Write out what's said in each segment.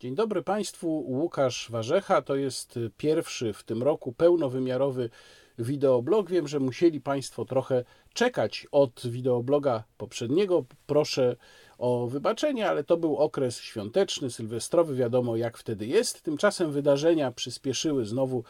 Dzień dobry Państwu, Łukasz Warzecha. To jest pierwszy w tym roku pełnowymiarowy wideoblog. Wiem, że musieli Państwo trochę czekać od wideobloga poprzedniego. Proszę o wybaczenie, ale to był okres świąteczny, sylwestrowy, wiadomo jak wtedy jest. Tymczasem wydarzenia przyspieszyły znowu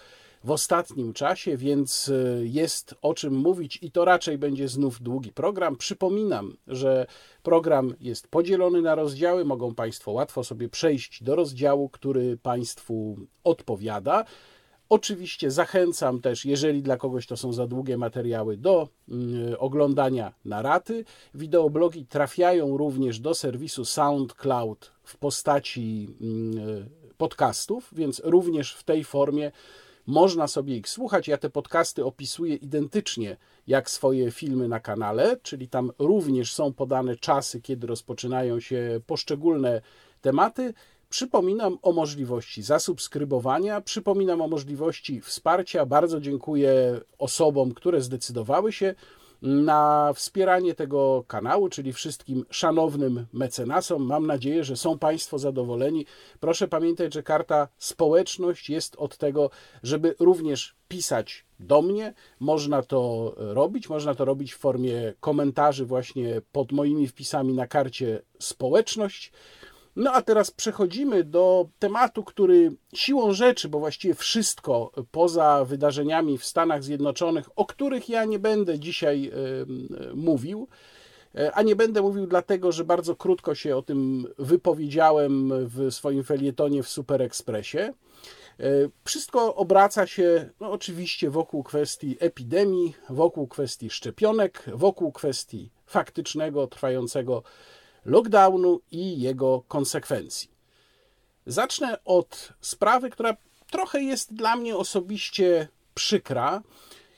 w ostatnim czasie, więc e, jest o czym mówić i to raczej będzie znów długi program. Przypominam, że program jest podzielony na rozdziały. Mogą Państwo łatwo sobie przejść do rozdziału, który Państwu odpowiada. Oczywiście zachęcam też, jeżeli dla kogoś to są za długie materiały, do mm, oglądania na raty. Wideoblogi trafiają również do serwisu SoundCloud w postaci mm, podcastów, więc również w tej formie można sobie ich słuchać. Ja te podcasty opisuję identycznie jak swoje filmy na kanale, czyli tam również są podane czasy, kiedy rozpoczynają się poszczególne tematy. Przypominam o możliwości zasubskrybowania, przypominam o możliwości wsparcia. Bardzo dziękuję osobom, które zdecydowały się na wspieranie tego kanału, czyli wszystkim szanownym mecenasom. Mam nadzieję, że są Państwo zadowoleni. Proszę pamiętać, że karta społeczność jest od tego, żeby również pisać do mnie. Można to robić, można to robić w formie komentarzy właśnie pod moimi wpisami na karcie społeczność. No a teraz przechodzimy do tematu, który siłą rzeczy, bo właściwie wszystko poza wydarzeniami w Stanach Zjednoczonych, o których ja nie będę dzisiaj mówił, e, a nie będę mówił dlatego, że bardzo krótko się o tym wypowiedziałem w swoim felietonie w Super Expressie. E, wszystko obraca się no, oczywiście wokół kwestii epidemii, wokół kwestii szczepionek, wokół kwestii faktycznego, trwającego lockdownu i jego konsekwencji. Zacznę od sprawy, która trochę jest dla mnie osobiście przykra.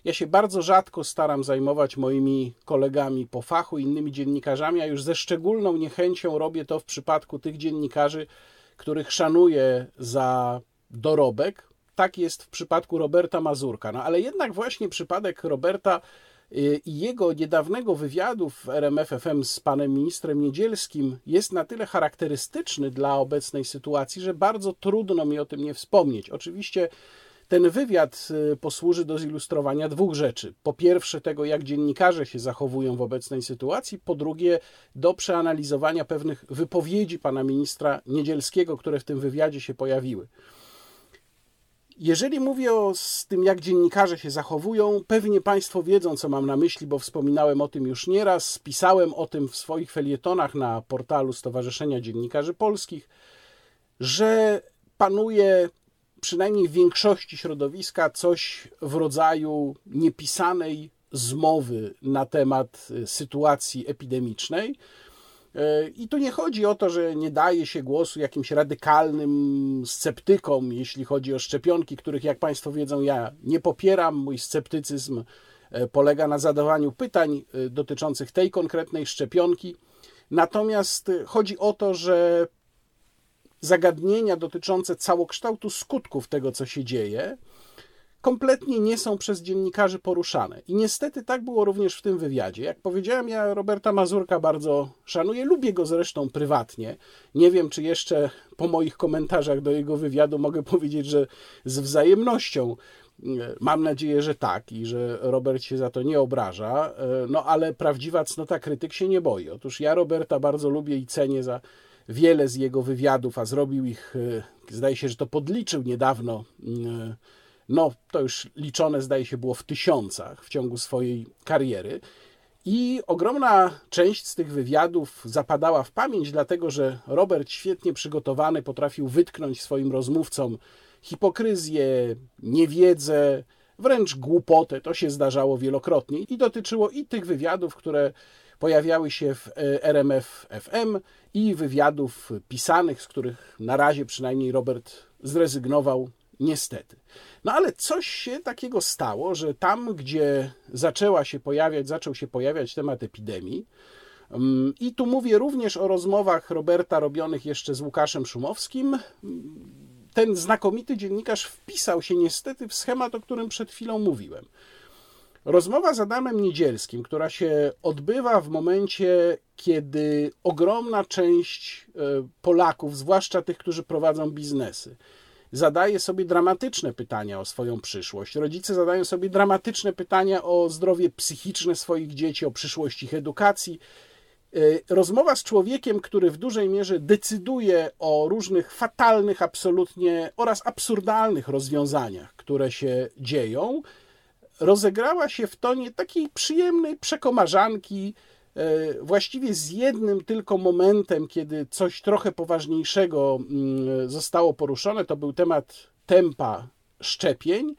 Ja się bardzo rzadko staram zajmować moimi kolegami po fachu, innymi dziennikarzami, a już ze szczególną niechęcią robię to w przypadku tych dziennikarzy, których szanuję za dorobek. Tak jest w przypadku Roberta Mazurka. No ale jednak właśnie przypadek Roberta i jego niedawnego wywiadu w RMFFM z panem ministrem Niedzielskim jest na tyle charakterystyczny dla obecnej sytuacji, że bardzo trudno mi o tym nie wspomnieć. Oczywiście ten wywiad y, posłuży do zilustrowania dwóch rzeczy. Po pierwsze, tego, jak dziennikarze się zachowują w obecnej sytuacji, po drugie, do przeanalizowania pewnych wypowiedzi pana ministra Niedzielskiego, które w tym wywiadzie się pojawiły. Jeżeli mówię o z tym, jak dziennikarze się zachowują, pewnie Państwo wiedzą, co mam na myśli, bo wspominałem o tym już nieraz, pisałem o tym w swoich felietonach na portalu Stowarzyszenia Dziennikarzy Polskich, że panuje przynajmniej w większości środowiska coś w rodzaju niepisanej zmowy na temat sytuacji epidemicznej I tu nie chodzi o to, że nie daje się głosu jakimś radykalnym sceptykom, jeśli chodzi o szczepionki, których, jak Państwo wiedzą, ja nie popieram. Mój sceptycyzm e, polega na zadawaniu pytań e, dotyczących tej konkretnej szczepionki. Natomiast chodzi o to, że zagadnienia dotyczące całokształtu skutków tego, co się dzieje, kompletnie nie są przez dziennikarzy poruszane. I niestety tak było również w tym wywiadzie. Jak powiedziałem, ja Roberta Mazurka bardzo szanuję, lubię go zresztą prywatnie. Nie wiem, czy jeszcze po moich komentarzach do jego wywiadu mogę powiedzieć, że z wzajemnością. E, mam nadzieję, że tak i że Robert się za to nie obraża, e, no ale prawdziwa cnota krytyk się nie boi. Otóż ja Roberta bardzo lubię i cenię za wiele z jego wywiadów, a zrobił ich, e, zdaje się, że to podliczył niedawno no to już liczone zdaje się było w tysiącach w ciągu swojej kariery. I ogromna część z tych wywiadów zapadała w pamięć, dlatego że Robert, świetnie przygotowany, potrafił wytknąć swoim rozmówcom hipokryzję, niewiedzę, wręcz głupotę. To się zdarzało wielokrotnie i dotyczyło i tych wywiadów, które pojawiały się w e, RMF FM i wywiadów pisanych, z których na razie przynajmniej Robert zrezygnował Niestety. No ale coś się takiego stało, że tam, gdzie zaczęła się pojawiać, zaczął się pojawiać temat epidemii, mm, i tu mówię również o rozmowach Roberta robionych jeszcze z Łukaszem Szumowskim. Ten znakomity dziennikarz wpisał się niestety w schemat, o którym przed chwilą mówiłem. Rozmowa z Adamem Niedzielskim, która się odbywa w momencie, kiedy ogromna część e, Polaków, zwłaszcza tych, którzy prowadzą biznesy, zadaje sobie dramatyczne pytania o swoją przyszłość. Rodzice zadają sobie dramatyczne pytania o zdrowie psychiczne swoich dzieci, o przyszłość ich edukacji. E, rozmowa z człowiekiem, który w dużej mierze decyduje o różnych fatalnych, absolutnie oraz absurdalnych rozwiązaniach, które się dzieją, rozegrała się w tonie takiej przyjemnej przekomarzanki, właściwie z jednym tylko momentem, kiedy coś trochę poważniejszego mm, zostało poruszone, to był temat tempa szczepień.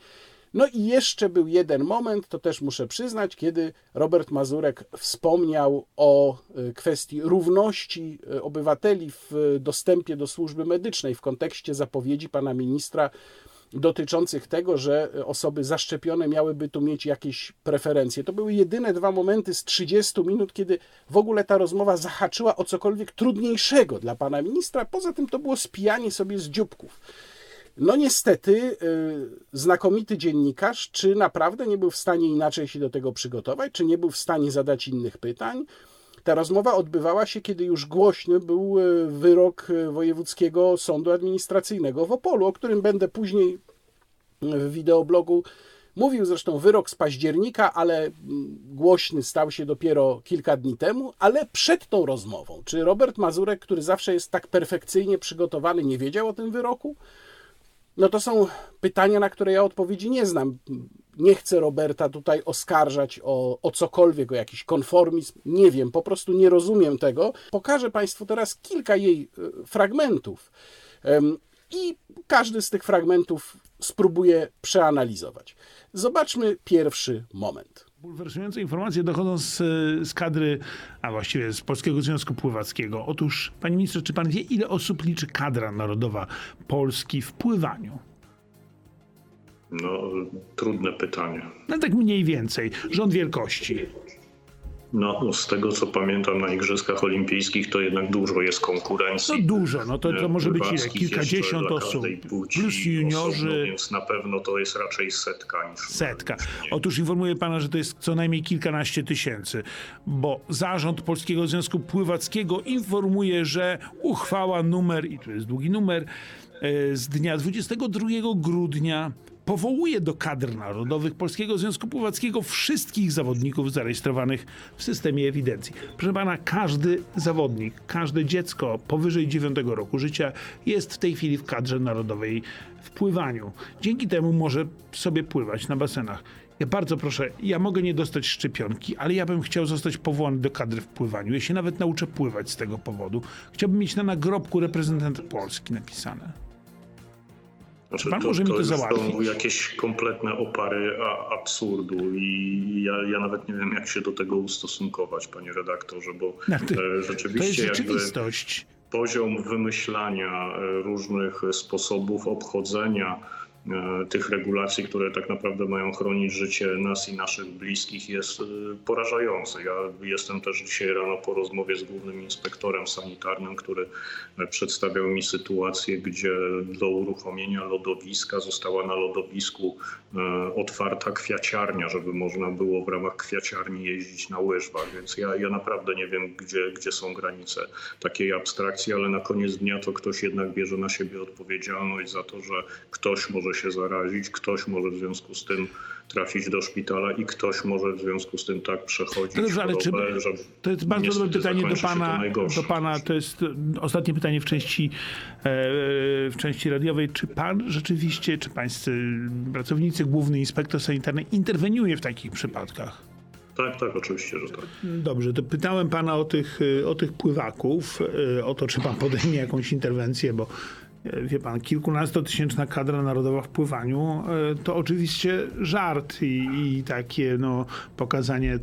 No i jeszcze był jeden moment, to też muszę przyznać, kiedy Robert Mazurek wspomniał o e, kwestii równości e, obywateli w dostępie do służby medycznej w kontekście zapowiedzi pana ministra dotyczących tego, że osoby zaszczepione miałyby tu mieć jakieś preferencje. To były jedyne dwa momenty z 30 minut, kiedy w ogóle ta rozmowa zahaczyła o cokolwiek trudniejszego dla pana ministra. Poza tym to było spijanie sobie z dzióbków. No niestety, yy, znakomity dziennikarz, czy naprawdę nie był w stanie inaczej się do tego przygotować, czy nie był w stanie zadać innych pytań? Ta rozmowa odbywała się, kiedy już głośny był e, wyrok e, Wojewódzkiego Sądu Administracyjnego w Opolu, o którym będę później w wideoblogu mówił. Zresztą wyrok z października, ale głośny stał się dopiero kilka dni temu, ale przed tą rozmową. Czy Robert Mazurek, który zawsze jest tak perfekcyjnie przygotowany, nie wiedział o tym wyroku? No to są pytania, na które ja odpowiedzi nie znam. Nie chcę Roberta tutaj oskarżać o, o cokolwiek, o jakiś konformizm. Nie wiem, po prostu nie rozumiem tego. Pokażę Państwu teraz kilka jej e, fragmentów i każdy z tych fragmentów spróbuję przeanalizować. Zobaczmy pierwszy moment. Bulwersujące informacje dochodzą z, z kadry, a właściwie z Polskiego Związku Pływackiego. Otóż, panie ministrze, czy pan wie, ile osób liczy kadra narodowa Polski w pływaniu? No, trudne pytanie. No tak mniej więcej. Rząd wielkości. No, z tego co pamiętam na Igrzyskach Olimpijskich, to jednak dużo jest konkurencji. No dużo, no to, to może być ile? Kilkadziesiąt osób. Plus juniorzy. Osobno, więc na pewno to jest raczej setka niż. Setka. Otóż informuję pana, że to jest co najmniej kilkanaście tysięcy, bo zarząd Polskiego Związku Pływackiego informuje, że uchwała numer, i tu jest długi numer, e, z dnia 22 grudnia powołuje do kadr narodowych Polskiego Związku Pływackiego wszystkich zawodników zarejestrowanych w systemie ewidencji. Proszę pana, każdy zawodnik, każde dziecko powyżej 9 roku życia jest w tej chwili w kadrze narodowej w pływaniu. Dzięki temu może sobie pływać na basenach. Ja bardzo proszę, ja mogę nie dostać szczepionki, ale ja bym chciał zostać powołany do kadry w pływaniu. Ja się nawet nauczę pływać z tego powodu. Chciałbym mieć na nagrobku reprezentant Polski napisane. Znaczy, Pan to, może mi to, to załatwić. są jakieś kompletne opary absurdu i ja, ja nawet nie wiem, jak się do tego ustosunkować, panie redaktorze, bo no, ty, rzeczywiście to jest rzeczywistość. poziom wymyślania e, różnych sposobów obchodzenia tych regulacji, które tak naprawdę mają chronić życie nas i naszych bliskich jest e, porażający. Ja jestem też dzisiaj rano po rozmowie z głównym inspektorem sanitarnym, który e, przedstawiał mi sytuację, gdzie do uruchomienia lodowiska została na lodowisku otwarta kwiaciarnia, żeby można było w ramach kwiaciarni jeździć na łyżwach. Więc ja, ja naprawdę nie wiem, gdzie, gdzie są granice takiej abstrakcji, ale na koniec dnia to ktoś jednak bierze na siebie odpowiedzialność za to, że ktoś może może się zarazić, ktoś może w związku z tym trafić do szpitala i ktoś może w związku z tym tak przechodzić no dobrze, ale czy, To jest bardzo dobre pytanie do pana, do pana. To jest ostatnie pytanie w części, e, w części radiowej. Czy pan rzeczywiście, czy pańscy pracownicy, główny inspektor sanitarny interweniuje w takich przypadkach? Tak, tak, oczywiście, że tak. Dobrze, to pytałem pana o tych, o tych pływaków, e, o to, czy pan podejmie jakąś interwencję, bo wie pan, kilkunastotysięczna kadra narodowa w pływaniu, e, to oczywiście żart i, i takie no, pokazanie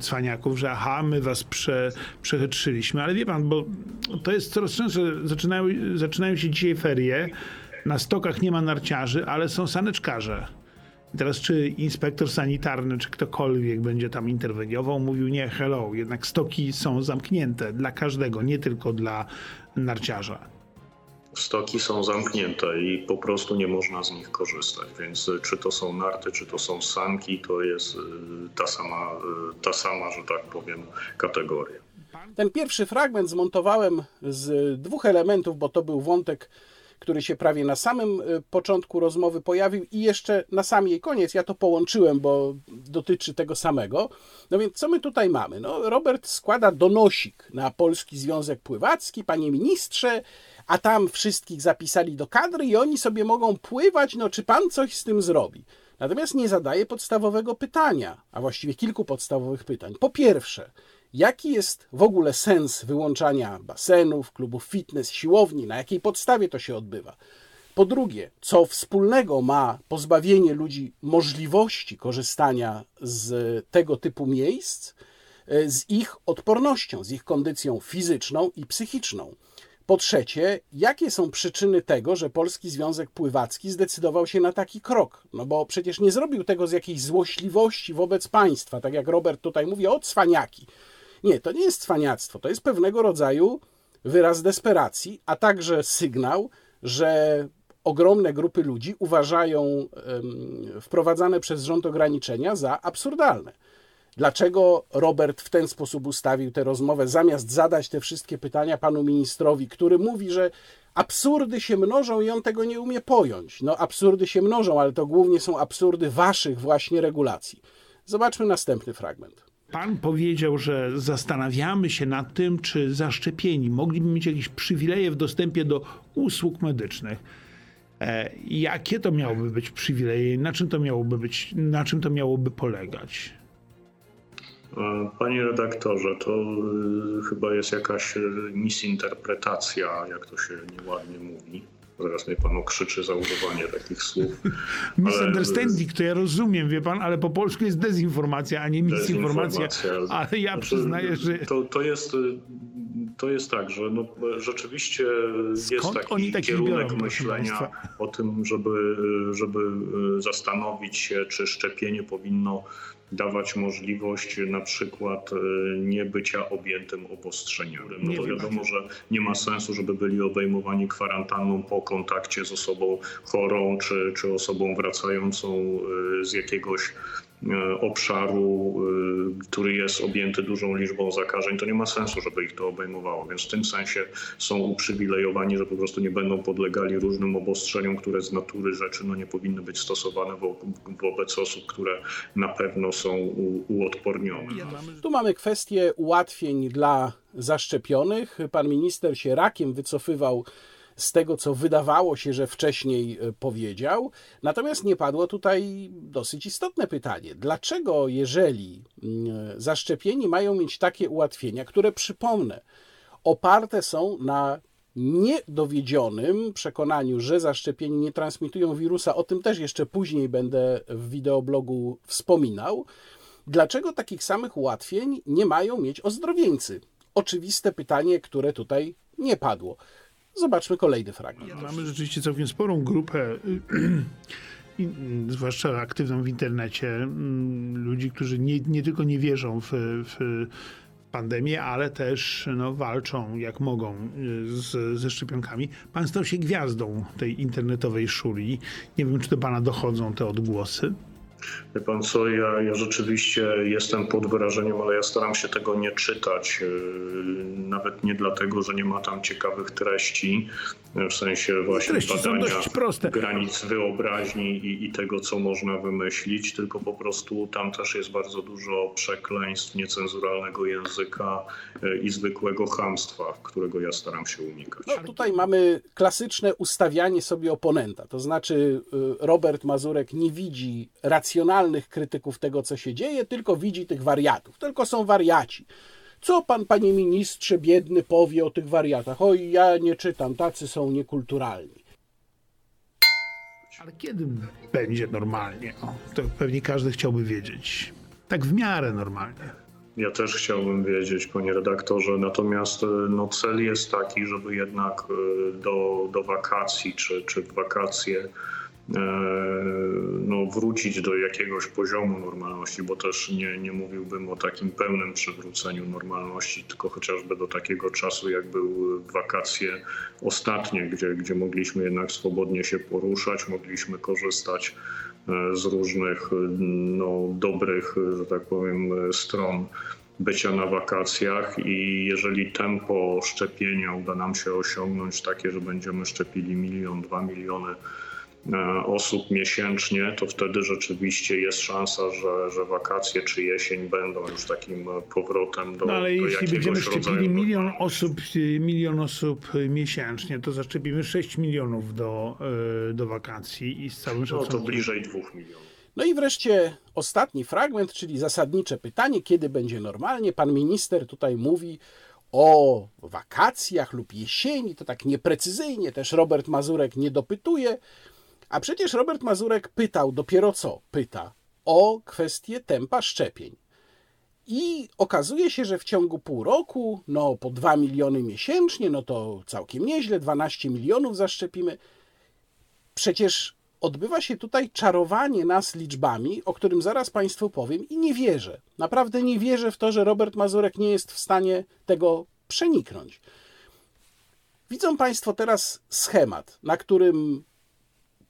cwaniaków, że aha, my was prze, przechytrzyliśmy. Ale wie pan, bo to jest coraz częstsze, zaczynają, zaczynają się dzisiaj ferie, na stokach nie ma narciarzy, ale są saneczkarze. I teraz czy inspektor sanitarny, czy ktokolwiek będzie tam interweniował, mówił nie, hello, jednak stoki są zamknięte dla każdego, nie tylko dla narciarza. Stoki są zamknięte i po prostu nie można z nich korzystać, więc czy to są narty, czy to są sanki, to jest ta sama, ta sama że tak powiem, kategoria. Ten pierwszy fragment zmontowałem z dwóch elementów, bo to był wątek, który się prawie na samym y, początku rozmowy pojawił i jeszcze na sam jej koniec. Ja to połączyłem, bo dotyczy tego samego. No więc co my tutaj mamy? No, Robert składa donosik na Polski Związek Pływacki, panie ministrze, a tam wszystkich zapisali do kadry i oni sobie mogą pływać, no czy pan coś z tym zrobi? Natomiast nie zadaje podstawowego pytania, a właściwie kilku podstawowych pytań. Po pierwsze, Jaki jest w ogóle sens wyłączania basenów, klubów fitness, siłowni? Na jakiej podstawie to się odbywa? Po drugie, co wspólnego ma pozbawienie ludzi możliwości korzystania z tego typu miejsc e, z ich odpornością, z ich kondycją fizyczną i psychiczną? Po trzecie, jakie są przyczyny tego, że Polski Związek Pływacki zdecydował się na taki krok? No bo przecież nie zrobił tego z jakiejś złośliwości wobec państwa, tak jak Robert tutaj mówi, o cwaniaki. Nie, to nie jest cwaniactwo, to jest pewnego rodzaju wyraz desperacji, a także sygnał, że ogromne grupy ludzi uważają wprowadzane przez rząd ograniczenia za absurdalne. Dlaczego Robert w ten sposób ustawił tę rozmowę, zamiast zadać te wszystkie pytania panu ministrowi, który mówi, że absurdy się mnożą i on tego nie umie pojąć? No, absurdy się mnożą, ale to głównie są absurdy waszych właśnie regulacji. Zobaczmy następny fragment. Pan powiedział, że zastanawiamy się nad tym, czy zaszczepieni mogliby mieć jakieś przywileje w dostępie do usług medycznych. E, jakie to miałoby być przywileje? Na czym to miałoby być? Na czym to miałoby polegać? Panie redaktorze, to y, chyba jest jakaś y, misinterpretacja, jak to się nieładnie mówi. Zaraz mnie pan okrzyczy za używanie takich słów. Misunderstanding to ja rozumiem, wie pan, ale po polsku jest dezinformacja, a nie misinformacja. Ale ja znaczy, przyznaję, że... To, to, jest, to jest tak, że no, rzeczywiście Skąd jest taki oni kierunek biorą, myślenia o tym, żeby, żeby zastanowić się, czy szczepienie powinno dawać możliwość na przykład e, nie bycia objętym obostrzeniami. No to wiadomo, że nie ma sensu, żeby byli obejmowani kwarantanną po kontakcie z osobą chorą czy, czy osobą wracającą e, z jakiegoś obszaru, e, który jest objęty dużą liczbą zakażeń, to nie ma sensu, żeby ich to obejmowało. Więc w tym sensie są uprzywilejowani, że po prostu nie będą podlegali różnym obostrzeniom, które z natury rzeczy no, nie powinny być stosowane wo wobec osób, które na pewno są uodpornione. Tu mamy kwestię ułatwień dla zaszczepionych. Pan minister się rakiem wycofywał z tego, co wydawało się, że wcześniej e, powiedział. Natomiast nie padło tutaj dosyć istotne pytanie: dlaczego, jeżeli mm, zaszczepieni mają mieć takie ułatwienia, które przypomnę, oparte są na niedowiedzionym przekonaniu, że zaszczepieni nie transmitują wirusa, o tym też jeszcze później będę w wideoblogu wspominał. Dlaczego takich samych ułatwień nie mają mieć ozdrowieńcy? Oczywiste pytanie, które tutaj nie padło. Zobaczmy kolejny fragment. Mamy rzeczywiście całkiem sporą grupę, zwłaszcza aktywną w internecie, mm, ludzi, którzy nie, nie tylko nie wierzą w, w pandemię, ale też no, walczą jak mogą y, z, ze szczepionkami. Pan stał się gwiazdą tej internetowej szuli. Nie wiem, czy do pana dochodzą te odgłosy. Wie pan co, ja, ja rzeczywiście jestem pod wrażeniem, ale ja staram się tego nie czytać. Yy, nawet nie dlatego, że nie ma tam ciekawych treści, w sensie właśnie badania granic wyobraźni i, i, tego, co można wymyślić, tylko po prostu tam też jest bardzo dużo przekleństw, niecenzuralnego języka yy, i zwykłego hamstwa, którego ja staram się unikać. No, tutaj mamy klasyczne ustawianie sobie oponenta, to znaczy Robert Mazurek nie widzi racji racjonalnych krytyków tego, co się dzieje, tylko widzi tych wariatów. Tylko są wariaci. Co pan, panie ministrze, biedny, powie o tych wariatach? Oj, ja nie czytam, tacy są niekulturalni. Ale kiedy będzie normalnie? O, to pewnie każdy chciałby wiedzieć. Tak w miarę normalnie. Ja też chciałbym wiedzieć, panie redaktorze, natomiast no, cel jest taki, żeby jednak e, do, do wakacji czy, czy w wakacje no, wrócić do jakiegoś poziomu normalności, bo też nie, nie mówiłbym o takim pełnym przywróceniu normalności, tylko chociażby do takiego czasu, jak były wakacje ostatnie, gdzie, gdzie mogliśmy jednak swobodnie się poruszać, mogliśmy korzystać e, z różnych no, dobrych, że tak powiem, stron bycia na wakacjach i jeżeli tempo szczepienia uda nam się osiągnąć takie, że będziemy szczepili milion, dwa miliony E, osób miesięcznie, to wtedy rzeczywiście jest szansa, że, że wakacje czy jesień będą już takim powrotem do. No ale do jeśli będziemy szczepili milion osób, milion osób miesięcznie, to zaszczepimy 6 milionów do, e, do wakacji i z całym szacunkiem. No to bliżej 2 milionów. No i wreszcie ostatni fragment, czyli zasadnicze pytanie, kiedy będzie normalnie. Pan minister tutaj mówi o wakacjach lub jesieni, to tak nieprecyzyjnie, też Robert Mazurek nie dopytuje. A przecież Robert Mazurek pytał, dopiero co pyta, o kwestię tempa szczepień. I okazuje się, że w ciągu pół roku, no po 2 miliony miesięcznie, no to całkiem nieźle, 12 milionów zaszczepimy. Przecież odbywa się tutaj czarowanie nas liczbami, o którym zaraz Państwu powiem i nie wierzę. Naprawdę nie wierzę w to, że Robert Mazurek nie jest w stanie tego przeniknąć. Widzą Państwo teraz schemat, na którym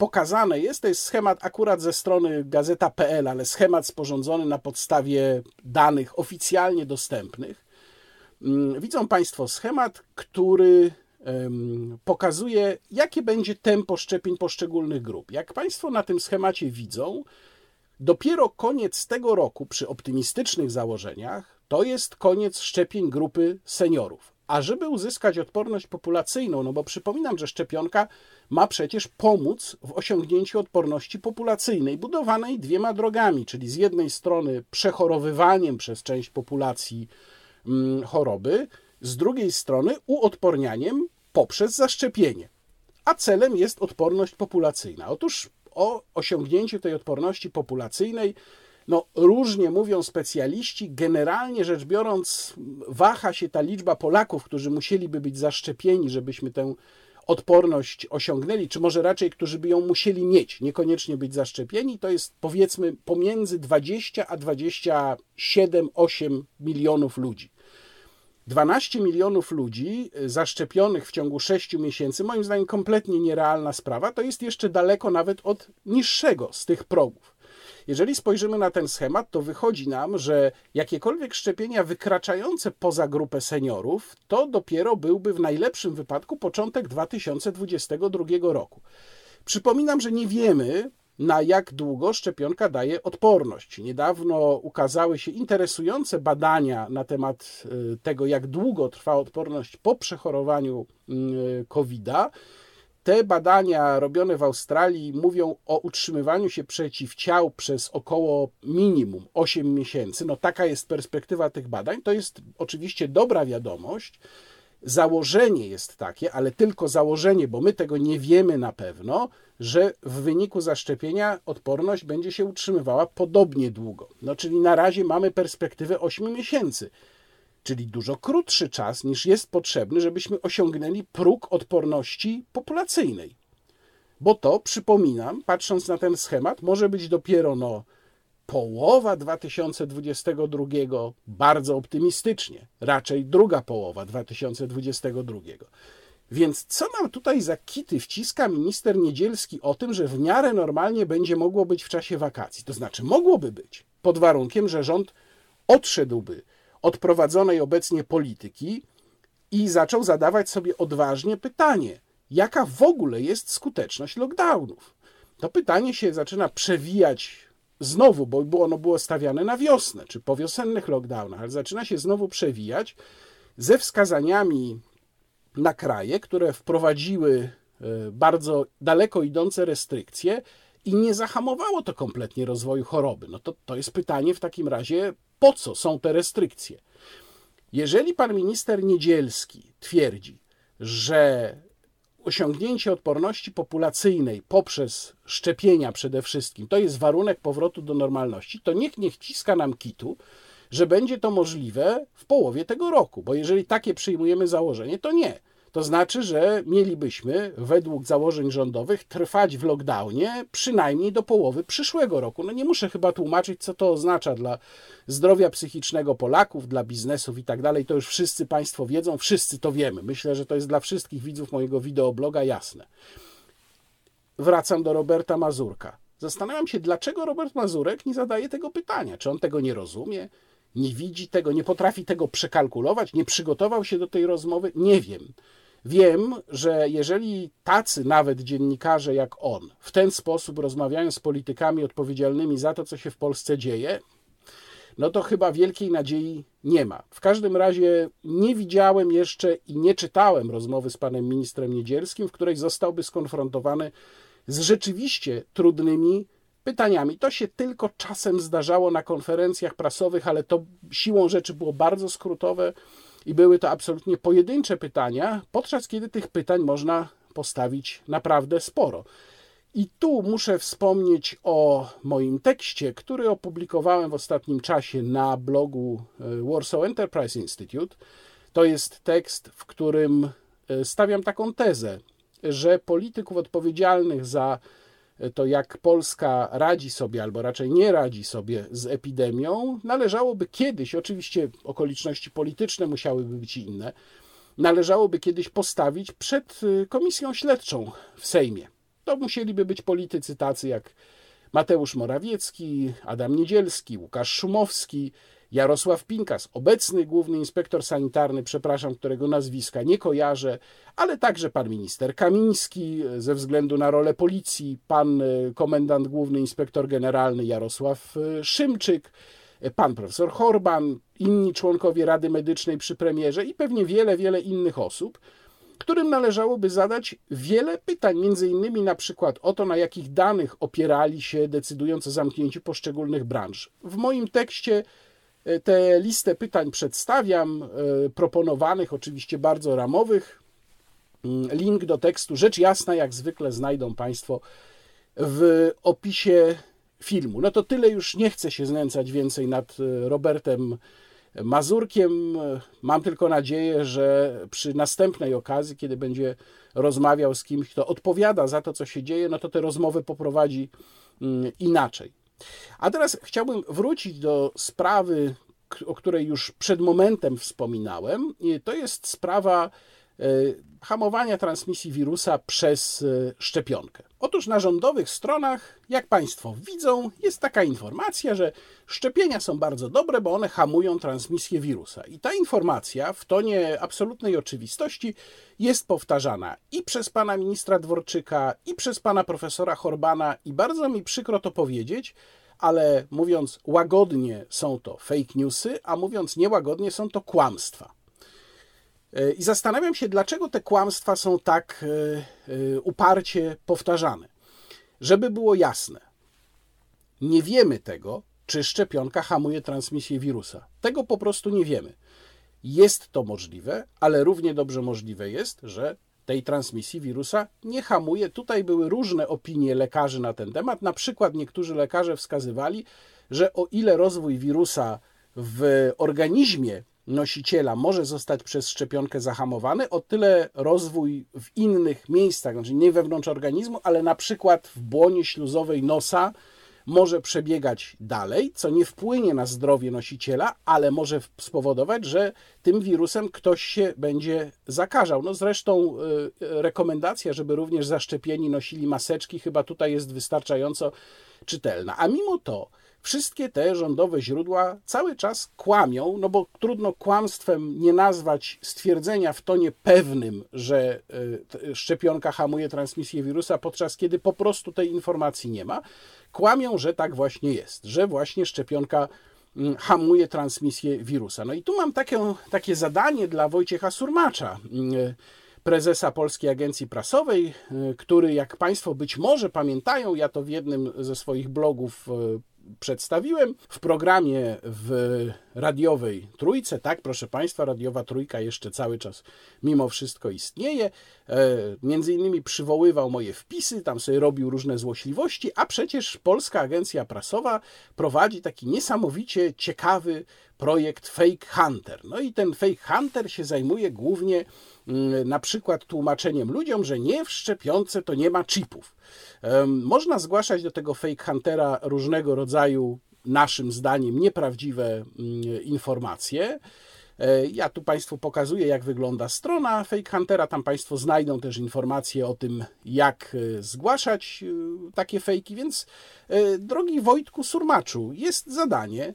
pokazane jest, to jest schemat akurat ze strony gazeta.pl, ale schemat sporządzony na podstawie danych oficjalnie dostępnych. Mm, widzą Państwo schemat, który pokazuje, jakie będzie tempo szczepień poszczególnych grup. Jak Państwo na tym schemacie widzą, dopiero koniec tego roku, przy optymistycznych założeniach, to jest koniec szczepień grupy seniorów. A żeby uzyskać odporność populacyjną, no bo przypominam, że szczepionka ma przecież pomóc w osiągnięciu odporności populacyjnej, budowanej dwiema drogami, czyli z jednej strony przechorowywaniem przez część populacji mm, choroby, z drugiej strony uodpornianiem poprzez zaszczepienie. A celem jest odporność populacyjna. Otóż o osiągnięciu tej odporności populacyjnej no, różnie mówią specjaliści. Generalnie rzecz biorąc, waha się ta liczba Polaków, którzy musieliby być zaszczepieni, żebyśmy tę odporność osiągnęli, czy może raczej, którzy by ją musieli mieć, niekoniecznie być zaszczepieni, to jest powiedzmy pomiędzy 20 a 27-8 milionów ludzi. 12 milionów ludzi zaszczepionych w ciągu 6 miesięcy, moim zdaniem kompletnie nierealna sprawa, to jest jeszcze daleko nawet od niższego z tych progów. Jeżeli spojrzymy na ten schemat, to wychodzi nam, że jakiekolwiek szczepienia wykraczające poza grupę seniorów, to dopiero byłby w najlepszym wypadku początek 2022 roku. Przypominam, że nie wiemy, na jak długo szczepionka daje odporność. Niedawno ukazały się interesujące badania na temat y, tego, jak długo trwa odporność po przechorowaniu y, COVID-a. Te badania robione w Australii mówią o utrzymywaniu się przeciwciał przez około minimum 8 miesięcy. No taka jest perspektywa tych badań. To jest oczywiście dobra wiadomość. Założenie jest takie, ale tylko założenie, bo my tego nie wiemy na pewno, że w wyniku zaszczepienia odporność będzie się utrzymywała podobnie długo. No czyli na razie mamy perspektywę 8 miesięcy czyli dużo krótszy czas niż jest potrzebny, żebyśmy osiągnęli próg odporności populacyjnej. Bo to, przypominam, patrząc na ten schemat, może być dopiero no, połowa 2022, bardzo optymistycznie, raczej druga połowa 2022. Więc co nam tutaj za kity wciska minister Niedzielski o tym, że w miarę normalnie będzie mogło być w czasie wakacji? To znaczy, mogłoby być, pod warunkiem, że rząd odszedłby od prowadzonej obecnie polityki i zaczął zadawać sobie odważnie pytanie, jaka w ogóle jest skuteczność lockdownów. To pytanie się zaczyna przewijać znowu, bo ono było stawiane na wiosnę, czy po wiosennych lockdownach, ale zaczyna się znowu przewijać ze wskazaniami na kraje, które wprowadziły e, bardzo daleko idące restrykcje i nie zahamowało to kompletnie rozwoju choroby. No to, to jest pytanie w takim razie, po co są te restrykcje. Jeżeli pan minister Niedzielski twierdzi, że osiągnięcie odporności populacyjnej poprzez szczepienia przede wszystkim to jest warunek powrotu do normalności, to niech nie wciska nam kitu, że będzie to możliwe w połowie tego roku, bo jeżeli takie przyjmujemy założenie, to nie. To znaczy, że mielibyśmy według założeń rządowych trwać w lockdownie przynajmniej do połowy przyszłego roku. No nie muszę chyba tłumaczyć, co to oznacza dla zdrowia psychicznego Polaków, dla biznesów i tak dalej. To już wszyscy Państwo wiedzą, wszyscy to wiemy. Myślę, że to jest dla wszystkich widzów mojego wideobloga jasne. Wracam do Roberta Mazurka. Zastanawiam się, dlaczego Robert Mazurek nie zadaje tego pytania. Czy on tego nie rozumie? nie widzi tego, nie potrafi tego przekalkulować, nie przygotował się do tej rozmowy? Nie wiem. Wiem, że jeżeli tacy nawet dziennikarze jak on w ten sposób rozmawiają z politykami odpowiedzialnymi za to, co się w Polsce dzieje, no to chyba wielkiej nadziei nie ma. W każdym razie nie widziałem jeszcze i nie czytałem rozmowy z panem ministrem Niedzielskim, w której zostałby skonfrontowany z rzeczywiście trudnymi pytaniami. To się tylko czasem zdarzało na konferencjach prasowych, ale to siłą rzeczy było bardzo skrótowe i były to absolutnie pojedyncze pytania, podczas kiedy tych pytań można postawić naprawdę sporo. I tu muszę wspomnieć o moim tekście, który opublikowałem w ostatnim czasie na blogu e, Warsaw Enterprise Institute. To jest tekst, w którym e, stawiam taką tezę, że polityków odpowiedzialnych za to jak Polska radzi sobie, albo raczej nie radzi sobie z epidemią, należałoby kiedyś, oczywiście okoliczności polityczne musiałyby być inne, należałoby kiedyś postawić przed y, komisją śledczą w Sejmie. To musieliby być politycy tacy jak Mateusz Morawiecki, Adam Niedzielski, Łukasz Szumowski, Jarosław Pinkas, obecny główny inspektor sanitarny, przepraszam, którego nazwiska nie kojarzę, ale także pan minister Kamiński ze względu na rolę policji, pan e, komendant główny inspektor generalny Jarosław e, Szymczyk, e, pan profesor Horban, inni członkowie Rady Medycznej przy premierze i pewnie wiele, wiele innych osób, którym należałoby zadać wiele pytań, między innymi na przykład o to, na jakich danych opierali się decydując o zamknięciu poszczególnych branż. W moim tekście E, tę listę pytań przedstawiam, e, proponowanych, oczywiście bardzo ramowych. Mm, link do tekstu, rzecz jasna, jak zwykle znajdą Państwo w opisie filmu. No to tyle, już nie chcę się znęcać więcej nad e, Robertem Mazurkiem. Mam tylko nadzieję, że przy następnej okazji, kiedy będzie rozmawiał z kimś, kto odpowiada za to, co się dzieje, no to te rozmowy poprowadzi mm, inaczej. A teraz chciałbym wrócić do sprawy, o której już przed momentem wspominałem. To jest sprawa hamowania transmisji wirusa przez e, szczepionkę. Otóż na rządowych stronach, jak Państwo widzą, jest taka informacja, że szczepienia są bardzo dobre, bo one hamują transmisję wirusa. I ta informacja w tonie absolutnej oczywistości jest powtarzana i przez pana ministra Dworczyka, i przez pana profesora Horbana, i bardzo mi przykro to powiedzieć, ale mówiąc łagodnie, są to fake newsy, a mówiąc niełagodnie, są to kłamstwa. E, I zastanawiam się, dlaczego te kłamstwa są tak e, e, uparcie powtarzane. Żeby było jasne, nie wiemy tego, czy szczepionka hamuje transmisję wirusa. Tego po prostu nie wiemy. Jest to możliwe, ale równie dobrze możliwe jest, że tej transmisji wirusa nie hamuje. Tutaj były różne opinie lekarzy na ten temat. Na przykład niektórzy lekarze wskazywali, że o ile rozwój wirusa w organizmie nosiciela może zostać przez szczepionkę zahamowany, o tyle rozwój w innych miejscach, znaczy nie wewnątrz organizmu, ale na przykład w błonie śluzowej nosa, może przebiegać dalej, co nie wpłynie na zdrowie nosiciela, ale może spowodować, że tym wirusem ktoś się będzie zakażał. No zresztą y, rekomendacja, żeby również zaszczepieni nosili maseczki, chyba tutaj jest wystarczająco czytelna. A mimo to wszystkie te rządowe źródła cały czas kłamią, no bo trudno kłamstwem nie nazwać stwierdzenia w tonie pewnym, że y, szczepionka hamuje transmisję wirusa, podczas kiedy po prostu tej informacji nie ma. Kłamią, że tak właśnie jest, że właśnie szczepionka mm, hamuje transmisję wirusa. No i tu mam takie, takie zadanie dla Wojciecha Surmacza, mm, prezesa Polskiej Agencji Prasowej, y, który, jak Państwo być może pamiętają, ja to w jednym ze swoich blogów y, przedstawiłem. W programie w radiowej trójce. Tak, proszę Państwa, radiowa trójka jeszcze cały czas mimo wszystko istnieje. E, między innymi przywoływał moje wpisy, tam sobie robił różne złośliwości, a przecież Polska Agencja Prasowa prowadzi taki niesamowicie ciekawy projekt Fake Hunter. No i ten Fake Hunter się zajmuje głównie mm, na przykład tłumaczeniem ludziom, że nie w szczepionce to nie ma chipów. Można zgłaszać do tego Fake Huntera różnego rodzaju naszym zdaniem nieprawdziwe mm, informacje. E, ja tu Państwu pokazuję, jak wygląda strona Fake Huntera. Tam Państwo znajdą też informacje o tym, jak e, zgłaszać e, takie fejki. Więc, drogi Wojtku Surmaczu, jest zadanie.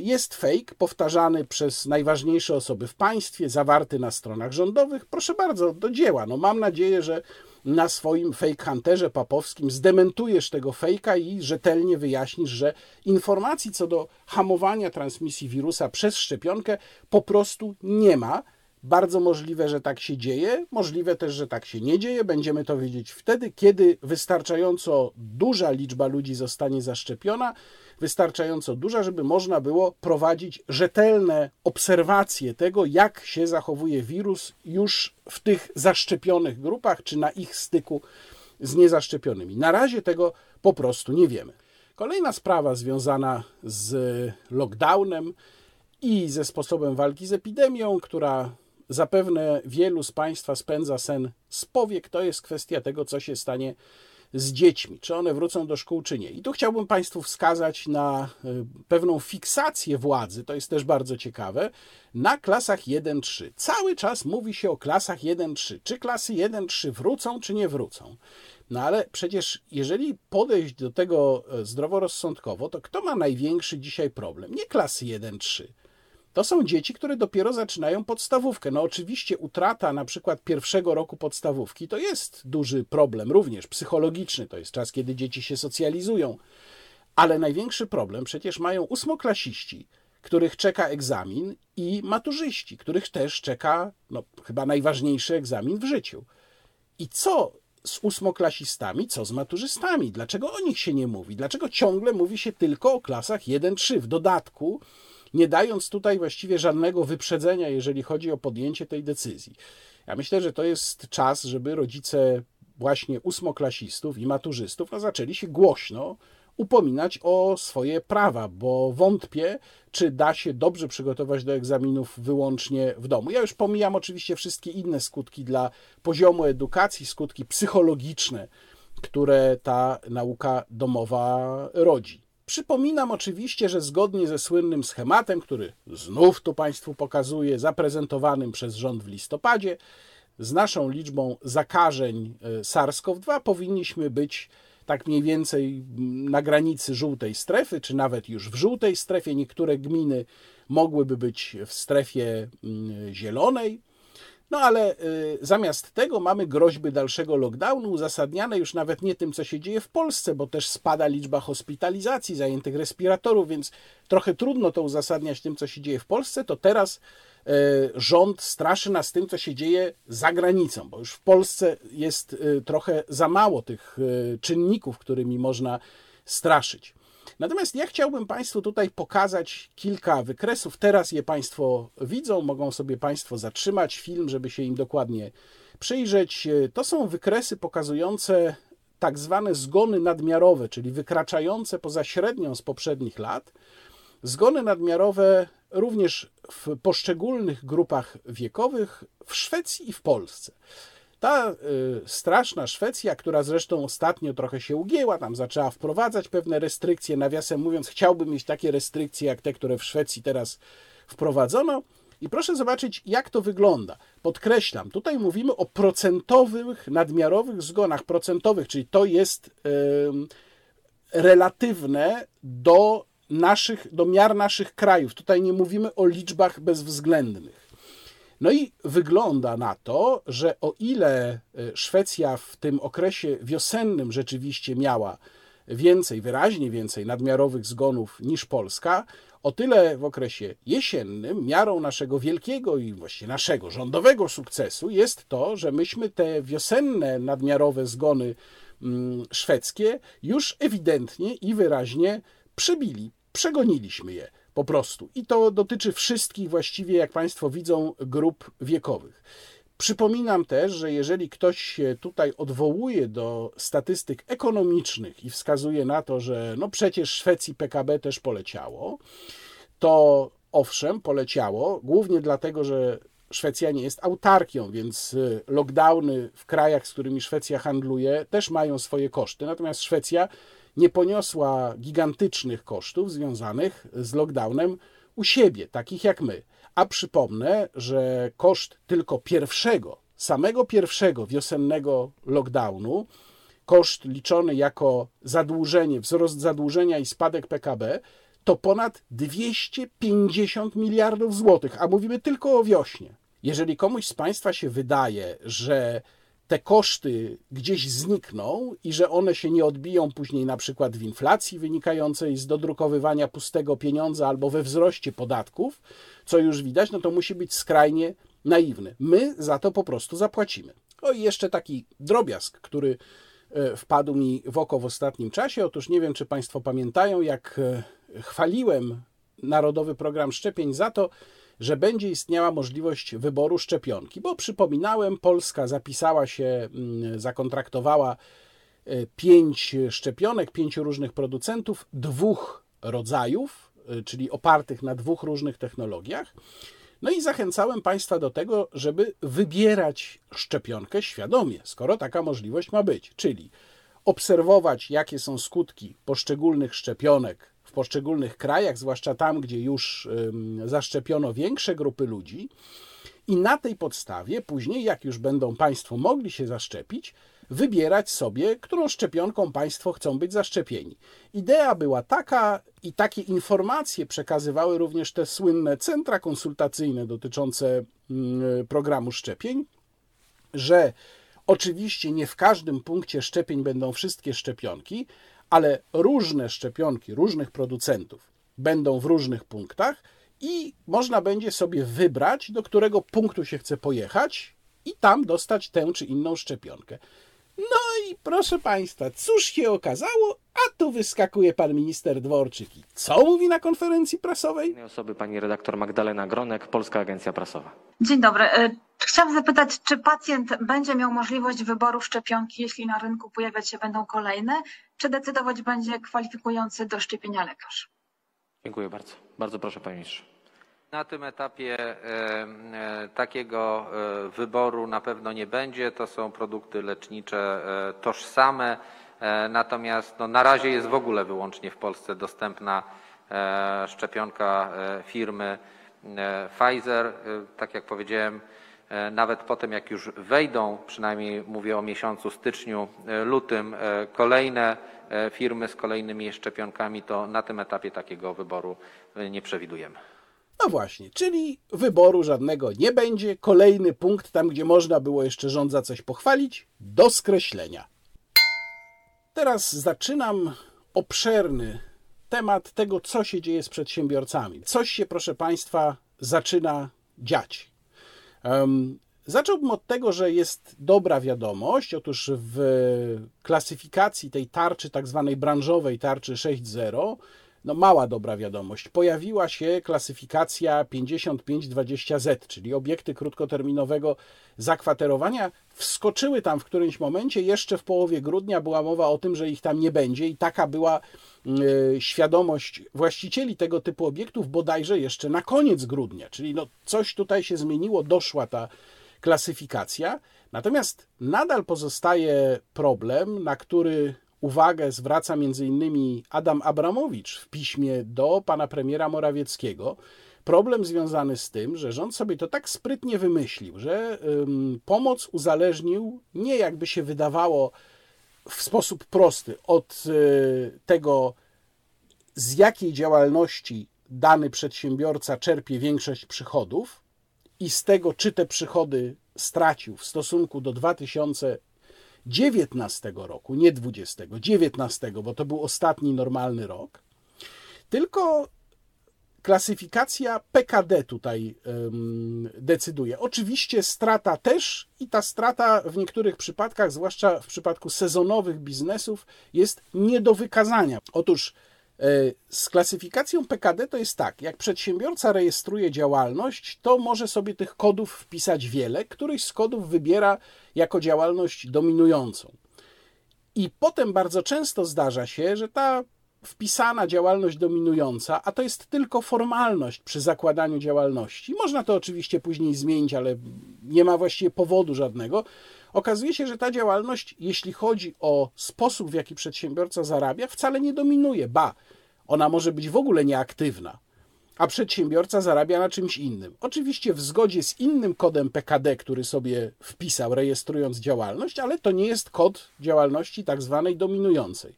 Jest fake powtarzany przez najważniejsze osoby w państwie, zawarty na stronach rządowych. Proszę bardzo, do dzieła. No, mam nadzieję, że na swoim fake hunterze papowskim zdementujesz tego fejka i rzetelnie wyjaśnisz, że informacji co do hamowania transmisji wirusa przez szczepionkę po prostu nie ma. Bardzo możliwe, że tak się dzieje, możliwe też, że tak się nie dzieje. Będziemy to wiedzieć wtedy, kiedy wystarczająco duża liczba ludzi zostanie zaszczepiona wystarczająco duża, żeby można było prowadzić rzetelne obserwacje tego, jak się zachowuje wirus już w tych zaszczepionych grupach, czy na ich styku z niezaszczepionymi. Na razie tego po prostu nie wiemy. Kolejna sprawa związana z lockdownem i ze sposobem walki z epidemią, która zapewne wielu z Państwa spędza sen z powiek, to jest kwestia tego, co się stanie z dziećmi, czy one wrócą do szkół, czy nie. I tu chciałbym Państwu wskazać na e, pewną fiksację władzy, to jest też bardzo ciekawe, na klasach 1-3. Cały czas mówi się o klasach 1-3. Czy klasy 1-3 wrócą, czy nie wrócą? No ale przecież, jeżeli podejść do tego e, zdroworozsądkowo, to kto ma największy dzisiaj problem? Nie klasy 1-3 to są dzieci, które dopiero zaczynają podstawówkę. No oczywiście utrata na przykład pierwszego roku podstawówki to jest duży problem, również psychologiczny. To jest czas, kiedy dzieci się socjalizują. Ale największy problem przecież mają ósmoklasiści, których czeka egzamin i maturzyści, których też czeka no, chyba najważniejszy egzamin w życiu. I co z ósmoklasistami, co z maturzystami? Dlaczego o nich się nie mówi? Dlaczego ciągle mówi się tylko o klasach 1-3? W dodatku nie dając tutaj właściwie żadnego wyprzedzenia, jeżeli chodzi o podjęcie tej decyzji. Ja myślę, że to jest czas, żeby rodzice właśnie ósmoklasistów i maturzystów no, zaczęli się głośno upominać o swoje prawa, bo wątpię, czy da się dobrze przygotować do egzaminów wyłącznie w domu. Ja już pomijam oczywiście wszystkie inne skutki dla poziomu edukacji, skutki psychologiczne, które ta nauka domowa rodzi. Przypominam oczywiście, że zgodnie ze słynnym schematem, który znów tu Państwu pokazuję, zaprezentowanym przez rząd w listopadzie, z naszą liczbą zakażeń e, SARS-CoV-2 powinniśmy być tak mniej więcej na granicy żółtej strefy, czy nawet już w żółtej strefie. Niektóre gminy mogłyby być w strefie mm, zielonej. No ale y, zamiast tego mamy groźby dalszego lockdownu, uzasadniane już nawet nie tym, co się dzieje w Polsce, bo też spada liczba hospitalizacji, zajętych respiratorów, więc trochę trudno to uzasadniać tym, co się dzieje w Polsce. To teraz y, rząd straszy nas tym, co się dzieje za granicą, bo już w Polsce jest y, trochę za mało tych y, czynników, którymi można straszyć. Natomiast ja chciałbym Państwu tutaj pokazać kilka wykresów. Teraz je Państwo widzą, mogą sobie Państwo zatrzymać film, żeby się im dokładnie przyjrzeć. To są wykresy pokazujące tak zwane zgony nadmiarowe, czyli wykraczające poza średnią z poprzednich lat. Zgony nadmiarowe również w poszczególnych grupach wiekowych w Szwecji i w Polsce. Ta y, straszna Szwecja, która zresztą ostatnio trochę się ugięła, tam zaczęła wprowadzać pewne restrykcje, nawiasem mówiąc, chciałbym mieć takie restrykcje jak te, które w Szwecji teraz wprowadzono. I proszę zobaczyć, jak to wygląda. Podkreślam, tutaj mówimy o procentowych, nadmiarowych zgonach procentowych, czyli to jest relatywne do naszych, do miar naszych krajów. Tutaj nie mówimy o liczbach bezwzględnych. No i wygląda na to, że o ile e, Szwecja w tym okresie wiosennym rzeczywiście miała więcej, wyraźnie więcej nadmiarowych zgonów niż Polska, o tyle w okresie jesiennym miarą naszego wielkiego i właściwie naszego rządowego sukcesu jest to, że myśmy te wiosenne nadmiarowe zgony mm, szwedzkie już ewidentnie i wyraźnie przebili, przegoniliśmy je. Po prostu. I to dotyczy wszystkich właściwie, jak Państwo widzą, grup wiekowych. Przypominam też, że jeżeli ktoś się tutaj odwołuje do statystyk ekonomicznych i wskazuje na to, że no przecież Szwecji PKB też poleciało, to owszem, poleciało, głównie dlatego, że Szwecja nie jest autarkią, więc y, lockdowny w krajach, z którymi Szwecja handluje, też mają swoje koszty. Natomiast Szwecja nie poniosła gigantycznych kosztów związanych z lockdownem u siebie, takich jak my. A przypomnę, że koszt tylko pierwszego, samego pierwszego wiosennego lockdownu, koszt liczony jako zadłużenie, wzrost zadłużenia i spadek PKB, to ponad 250 miliardów złotych, a mówimy tylko o wiośnie. Jeżeli komuś z Państwa się wydaje, że te koszty gdzieś znikną i że one się nie odbiją później na przykład w inflacji wynikającej z dodrukowywania pustego pieniądza albo we wzroście podatków, co już widać, no to musi być skrajnie naiwny. My za to po prostu zapłacimy. O i jeszcze taki drobiazg, który e, wpadł mi w oko w ostatnim czasie. Otóż nie wiem, czy Państwo pamiętają, jak e, chwaliłem Narodowy Program Szczepień za to, że będzie istniała możliwość wyboru szczepionki, bo przypominałem, Polska zapisała się, mm, zakontraktowała e, pięć szczepionek, pięciu różnych producentów, dwóch rodzajów, e, czyli opartych na dwóch różnych technologiach. No i zachęcałem Państwa do tego, żeby wybierać szczepionkę świadomie, skoro taka możliwość ma być, czyli obserwować, jakie są skutki poszczególnych szczepionek poszczególnych krajach, zwłaszcza tam, gdzie już zaszczepiono większe grupy ludzi. I na tej podstawie później, jak już będą Państwo mogli się zaszczepić, wybierać sobie, którą szczepionką Państwo chcą być zaszczepieni. Idea była taka, i takie informacje przekazywały również te słynne centra konsultacyjne dotyczące programu szczepień, że oczywiście nie w każdym punkcie szczepień będą wszystkie szczepionki, ale różne szczepionki różnych producentów będą w różnych punktach i można będzie sobie wybrać, do którego punktu się chce pojechać i tam dostać tę czy inną szczepionkę. No i proszę Państwa, cóż się okazało? A tu wyskakuje pan minister Dworczyk i co mówi na konferencji prasowej? Osoby pani redaktor Magdalena Gronek, Polska Agencja Prasowa. Dzień dobry. E, chciałam zapytać, czy pacjent będzie miał możliwość wyboru szczepionki, jeśli na rynku pojawiać się będą kolejne, czy decydować będzie kwalifikujący do szczepienia lekarz? Dziękuję bardzo. Bardzo proszę panie ministrze. Na tym etapie e, e, takiego e, wyboru na pewno nie będzie. To są produkty lecznicze tożsame. Natomiast no, na razie jest w ogóle wyłącznie w Polsce dostępna szczepionka firmy Pfizer. Tak jak powiedziałem, nawet potem jak już wejdą, przynajmniej mówię o miesiącu styczniu, lutym, kolejne firmy z kolejnymi szczepionkami, to na tym etapie takiego wyboru nie przewidujemy. No właśnie, czyli wyboru żadnego nie będzie. Kolejny punkt, tam gdzie można było jeszcze rząd za coś pochwalić, do skreślenia. Teraz zaczynam obszerny temat tego, co się dzieje z przedsiębiorcami. Coś się, proszę Państwa, zaczyna dziać. Zacząłbym od tego, że jest dobra wiadomość. Otóż w klasyfikacji tej tarczy, tak zwanej branżowej tarczy 6.0, no mała dobra wiadomość. Pojawiła się klasyfikacja 5520Z, czyli obiekty krótkoterminowego zakwaterowania. Wskoczyły tam w którymś momencie, jeszcze w połowie grudnia była mowa o tym, że ich tam nie będzie i taka była y, świadomość właścicieli tego typu obiektów bodajże jeszcze na koniec grudnia, czyli no coś tutaj się zmieniło, doszła ta klasyfikacja. Natomiast nadal pozostaje problem, na który uwagę zwraca m.in. Adam Abramowicz w piśmie do pana premiera Morawieckiego. Problem związany z tym, że rząd sobie to tak sprytnie wymyślił, że ym, pomoc uzależnił nie jakby się wydawało w sposób prosty od y, tego, z jakiej działalności dany przedsiębiorca czerpie większość przychodów i z tego, czy te przychody stracił w stosunku do 2000 19 roku, nie 20, 19, bo to był ostatni normalny rok, tylko klasyfikacja PKD tutaj um, decyduje. Oczywiście strata też i ta strata w niektórych przypadkach, zwłaszcza w przypadku sezonowych biznesów, jest nie do wykazania. Otóż E, z klasyfikacją PKD to jest tak, jak przedsiębiorca rejestruje działalność, to może sobie tych kodów wpisać wiele, któryś z kodów wybiera jako działalność dominującą. I potem bardzo często zdarza się, że ta wpisana działalność dominująca, a to jest tylko formalność przy zakładaniu działalności. Można to oczywiście później zmienić, ale nie ma właściwie powodu żadnego. Okazuje się, że ta działalność, jeśli chodzi o sposób, w jaki przedsiębiorca zarabia, wcale nie dominuje. Ba, ona może być w ogóle nieaktywna, a przedsiębiorca zarabia na czymś innym. Oczywiście w zgodzie z innym kodem PKD, który sobie wpisał, rejestrując działalność, ale to nie jest kod działalności tak zwanej dominującej.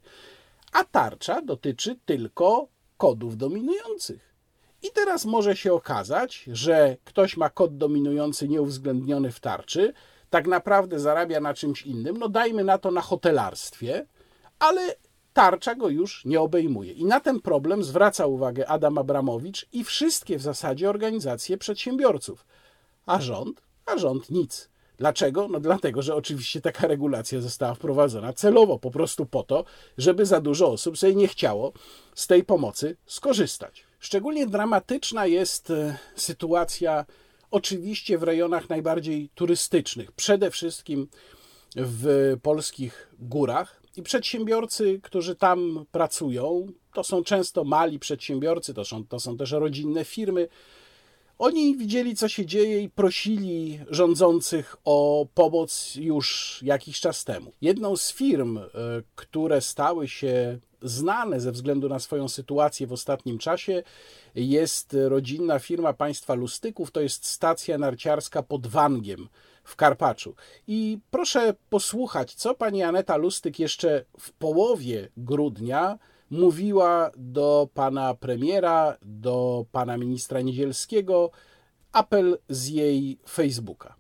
A tarcza dotyczy tylko kodów dominujących. I teraz może się okazać, że ktoś ma kod dominujący nieuwzględniony w tarczy, tak naprawdę zarabia na czymś innym, no dajmy na to na hotelarstwie, ale tarcza go już nie obejmuje. I na ten problem zwraca uwagę Adam Abramowicz i wszystkie w zasadzie organizacje przedsiębiorców. A rząd? A rząd nic. Dlaczego? No dlatego, że oczywiście taka regulacja została wprowadzona celowo, po prostu po to, żeby za dużo osób sobie nie chciało z tej pomocy skorzystać. Szczególnie dramatyczna jest e, sytuacja oczywiście w rejonach najbardziej turystycznych, przede wszystkim w polskich górach. I przedsiębiorcy, którzy tam pracują, to są często mali przedsiębiorcy, to są, to są też rodzinne firmy. Oni widzieli, co się dzieje i prosili rządzących o pomoc już jakiś czas temu. Jedną z firm, e, które stały się znane ze względu na swoją sytuację w ostatnim czasie, jest rodzinna firma państwa Lustyków, to jest stacja narciarska pod Wangiem w Karpaczu. I proszę posłuchać, co pani Aneta Lustyk jeszcze w połowie grudnia mówiła do pana premiera, do pana ministra Niedzielskiego, apel z jej Facebooka.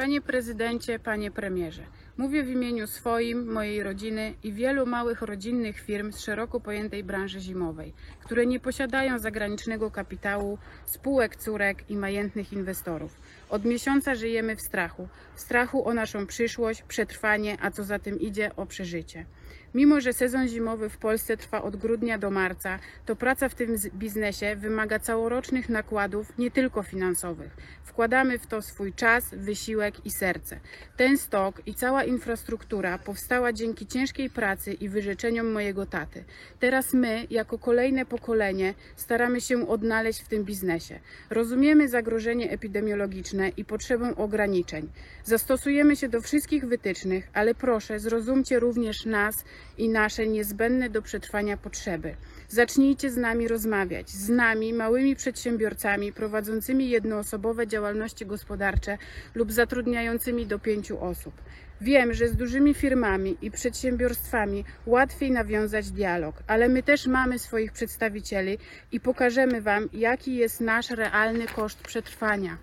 Panie prezydencie, panie premierze, mówię w imieniu swoim, mojej rodziny i wielu małych rodzinnych firm z szeroko pojętej branży zimowej, które nie posiadają zagranicznego kapitału, spółek córek i majętnych inwestorów. Od miesiąca żyjemy w strachu. W strachu o naszą przyszłość, przetrwanie, a co za tym idzie o przeżycie. Mimo, że sezon zimowy w Polsce trwa od grudnia do marca, to praca w tym biznesie wymaga całorocznych nakładów, nie tylko finansowych. Wkładamy w to swój czas, wysiłek i serce. Ten stok i cała infrastruktura powstała dzięki ciężkiej pracy i wyrzeczeniom mojego taty. Teraz my, jako kolejne pokolenie, staramy się odnaleźć w tym biznesie. Rozumiemy zagrożenie epidemiologiczne i potrzebę ograniczeń. Zastosujemy się do wszystkich wytycznych, ale proszę, zrozumcie również nas i nasze niezbędne do przetrwania potrzeby. Zacznijcie z nami rozmawiać, z nami, małymi przedsiębiorcami prowadzącymi jednoosobowe działalności gospodarcze lub zatrudniającymi do pięciu osób. Wiem, że z dużymi firmami i przedsiębiorstwami łatwiej nawiązać dialog, ale my też mamy swoich przedstawicieli i pokażemy Wam, jaki jest nasz realny koszt przetrwania.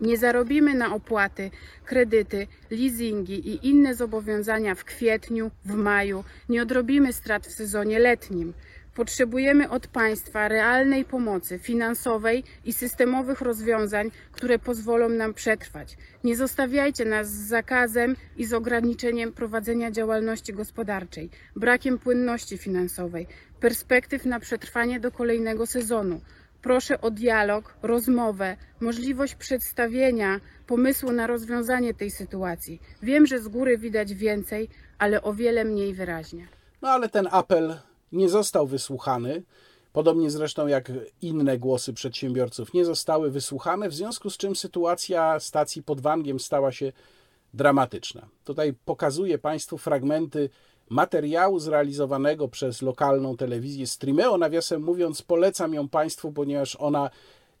Nie zarobimy na opłaty, kredyty, leasingi i inne zobowiązania w kwietniu, w maju, nie odrobimy strat w sezonie letnim. Potrzebujemy od państwa realnej pomocy finansowej i systemowych rozwiązań, które pozwolą nam przetrwać. Nie zostawiajcie nas z zakazem i z ograniczeniem prowadzenia działalności gospodarczej, brakiem płynności finansowej, perspektyw na przetrwanie do kolejnego sezonu. Proszę o dialog, rozmowę, możliwość przedstawienia pomysłu na rozwiązanie tej sytuacji. Wiem, że z góry widać więcej, ale o wiele mniej wyraźnie. No ale ten apel nie został wysłuchany. Podobnie zresztą jak inne głosy przedsiębiorców nie zostały wysłuchane, w związku z czym sytuacja stacji pod Wangiem stała się dramatyczna. Tutaj pokazuję Państwu fragmenty materiału zrealizowanego przez lokalną telewizję Streameo. Nawiasem mówiąc, polecam ją Państwu, ponieważ ona,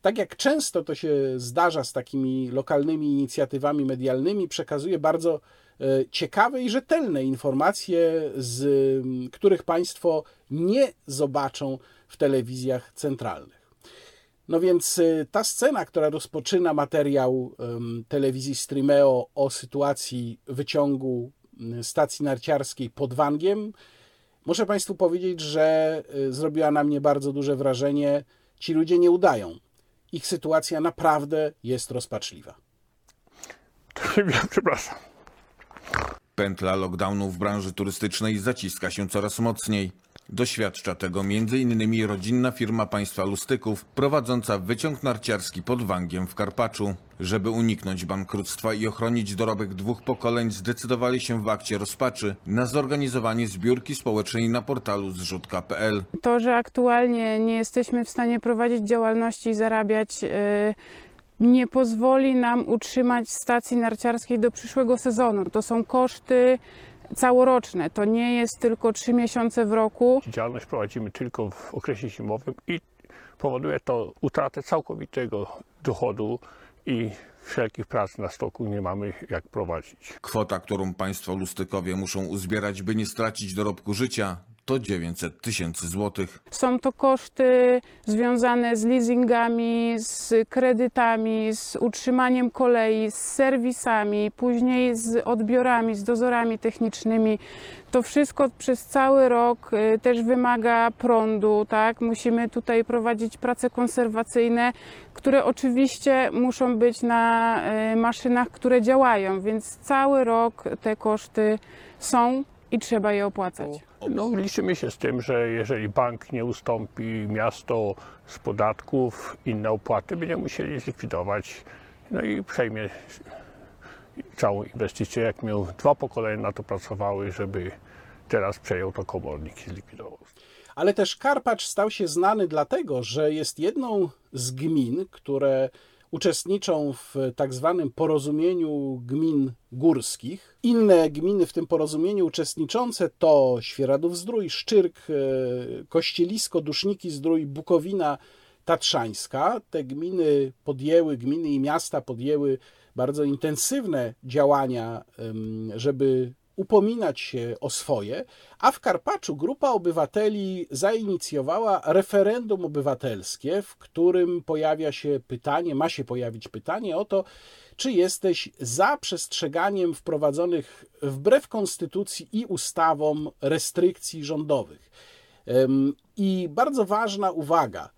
tak jak często to się zdarza z takimi lokalnymi inicjatywami medialnymi, przekazuje bardzo e, ciekawe i rzetelne informacje, z których Państwo nie zobaczą w telewizjach centralnych. No więc e, ta scena, która rozpoczyna materiał telewizji Streameo o sytuacji wyciągu stacji narciarskiej pod Wangiem. Muszę Państwu powiedzieć, że y, zrobiła na mnie bardzo duże wrażenie. Ci ludzie nie udają. Ich sytuacja naprawdę jest rozpaczliwa. Przepraszam. Pętla lockdownu w branży turystycznej zaciska się coraz mocniej. Doświadcza tego m.in. rodzinna firma państwa Lustyków, prowadząca wyciąg narciarski pod Wangiem w Karpaczu. Żeby uniknąć bankructwa i ochronić dorobek dwóch pokoleń, zdecydowali się w akcie rozpaczy na zorganizowanie zbiórki społecznej na portalu zrzutka.pl. To, że aktualnie nie jesteśmy w stanie prowadzić działalności i zarabiać, yy, nie pozwoli nam utrzymać stacji narciarskiej do przyszłego sezonu. To są koszty całoroczne. To nie jest tylko trzy miesiące w roku. Działalność prowadzimy tylko w okresie zimowym i powoduje to utratę całkowitego dochodu i wszelkich prac na stoku nie mamy jak prowadzić. Kwota, którą państwo Lustykowie muszą uzbierać, by nie stracić dorobku życia, to 900 tysięcy złotych. Są to koszty związane z leasingami, z kredytami, z utrzymaniem kolei, z serwisami, później z odbiorami, z dozorami technicznymi. To wszystko przez cały rok y, też wymaga prądu, tak? Musimy tutaj prowadzić prace konserwacyjne, które oczywiście muszą być na y, maszynach, które działają, więc cały rok te koszty są i trzeba je opłacać. No, liczymy się z tym, że jeżeli bank nie ustąpi miasto z podatków, inne opłaty, będziemy musieli zlikwidować. No i przejmie całą inwestycję, jak miał dwa pokolenia na to pracowały, żeby teraz przejął to komornik i zlikwidował. Ale też Karpacz stał się znany dlatego, że jest jedną z gmin, które uczestniczą w tak zwanym porozumieniu gmin górskich. Inne gminy w tym porozumieniu uczestniczące to Świeradów-Zdrój, Szczyrk, e, Kościelisko, Duszniki Zdrój, Bukowina Tatrzańska. Te gminy podjęły, gminy i miasta podjęły bardzo intensywne działania, żeby upominać się o swoje, a w Karpaczu grupa obywateli zainicjowała referendum obywatelskie, w którym pojawia się pytanie, ma się pojawić pytanie o to, czy jesteś za przestrzeganiem wprowadzonych wbrew konstytucji i ustawom restrykcji rządowych. I bardzo ważna uwaga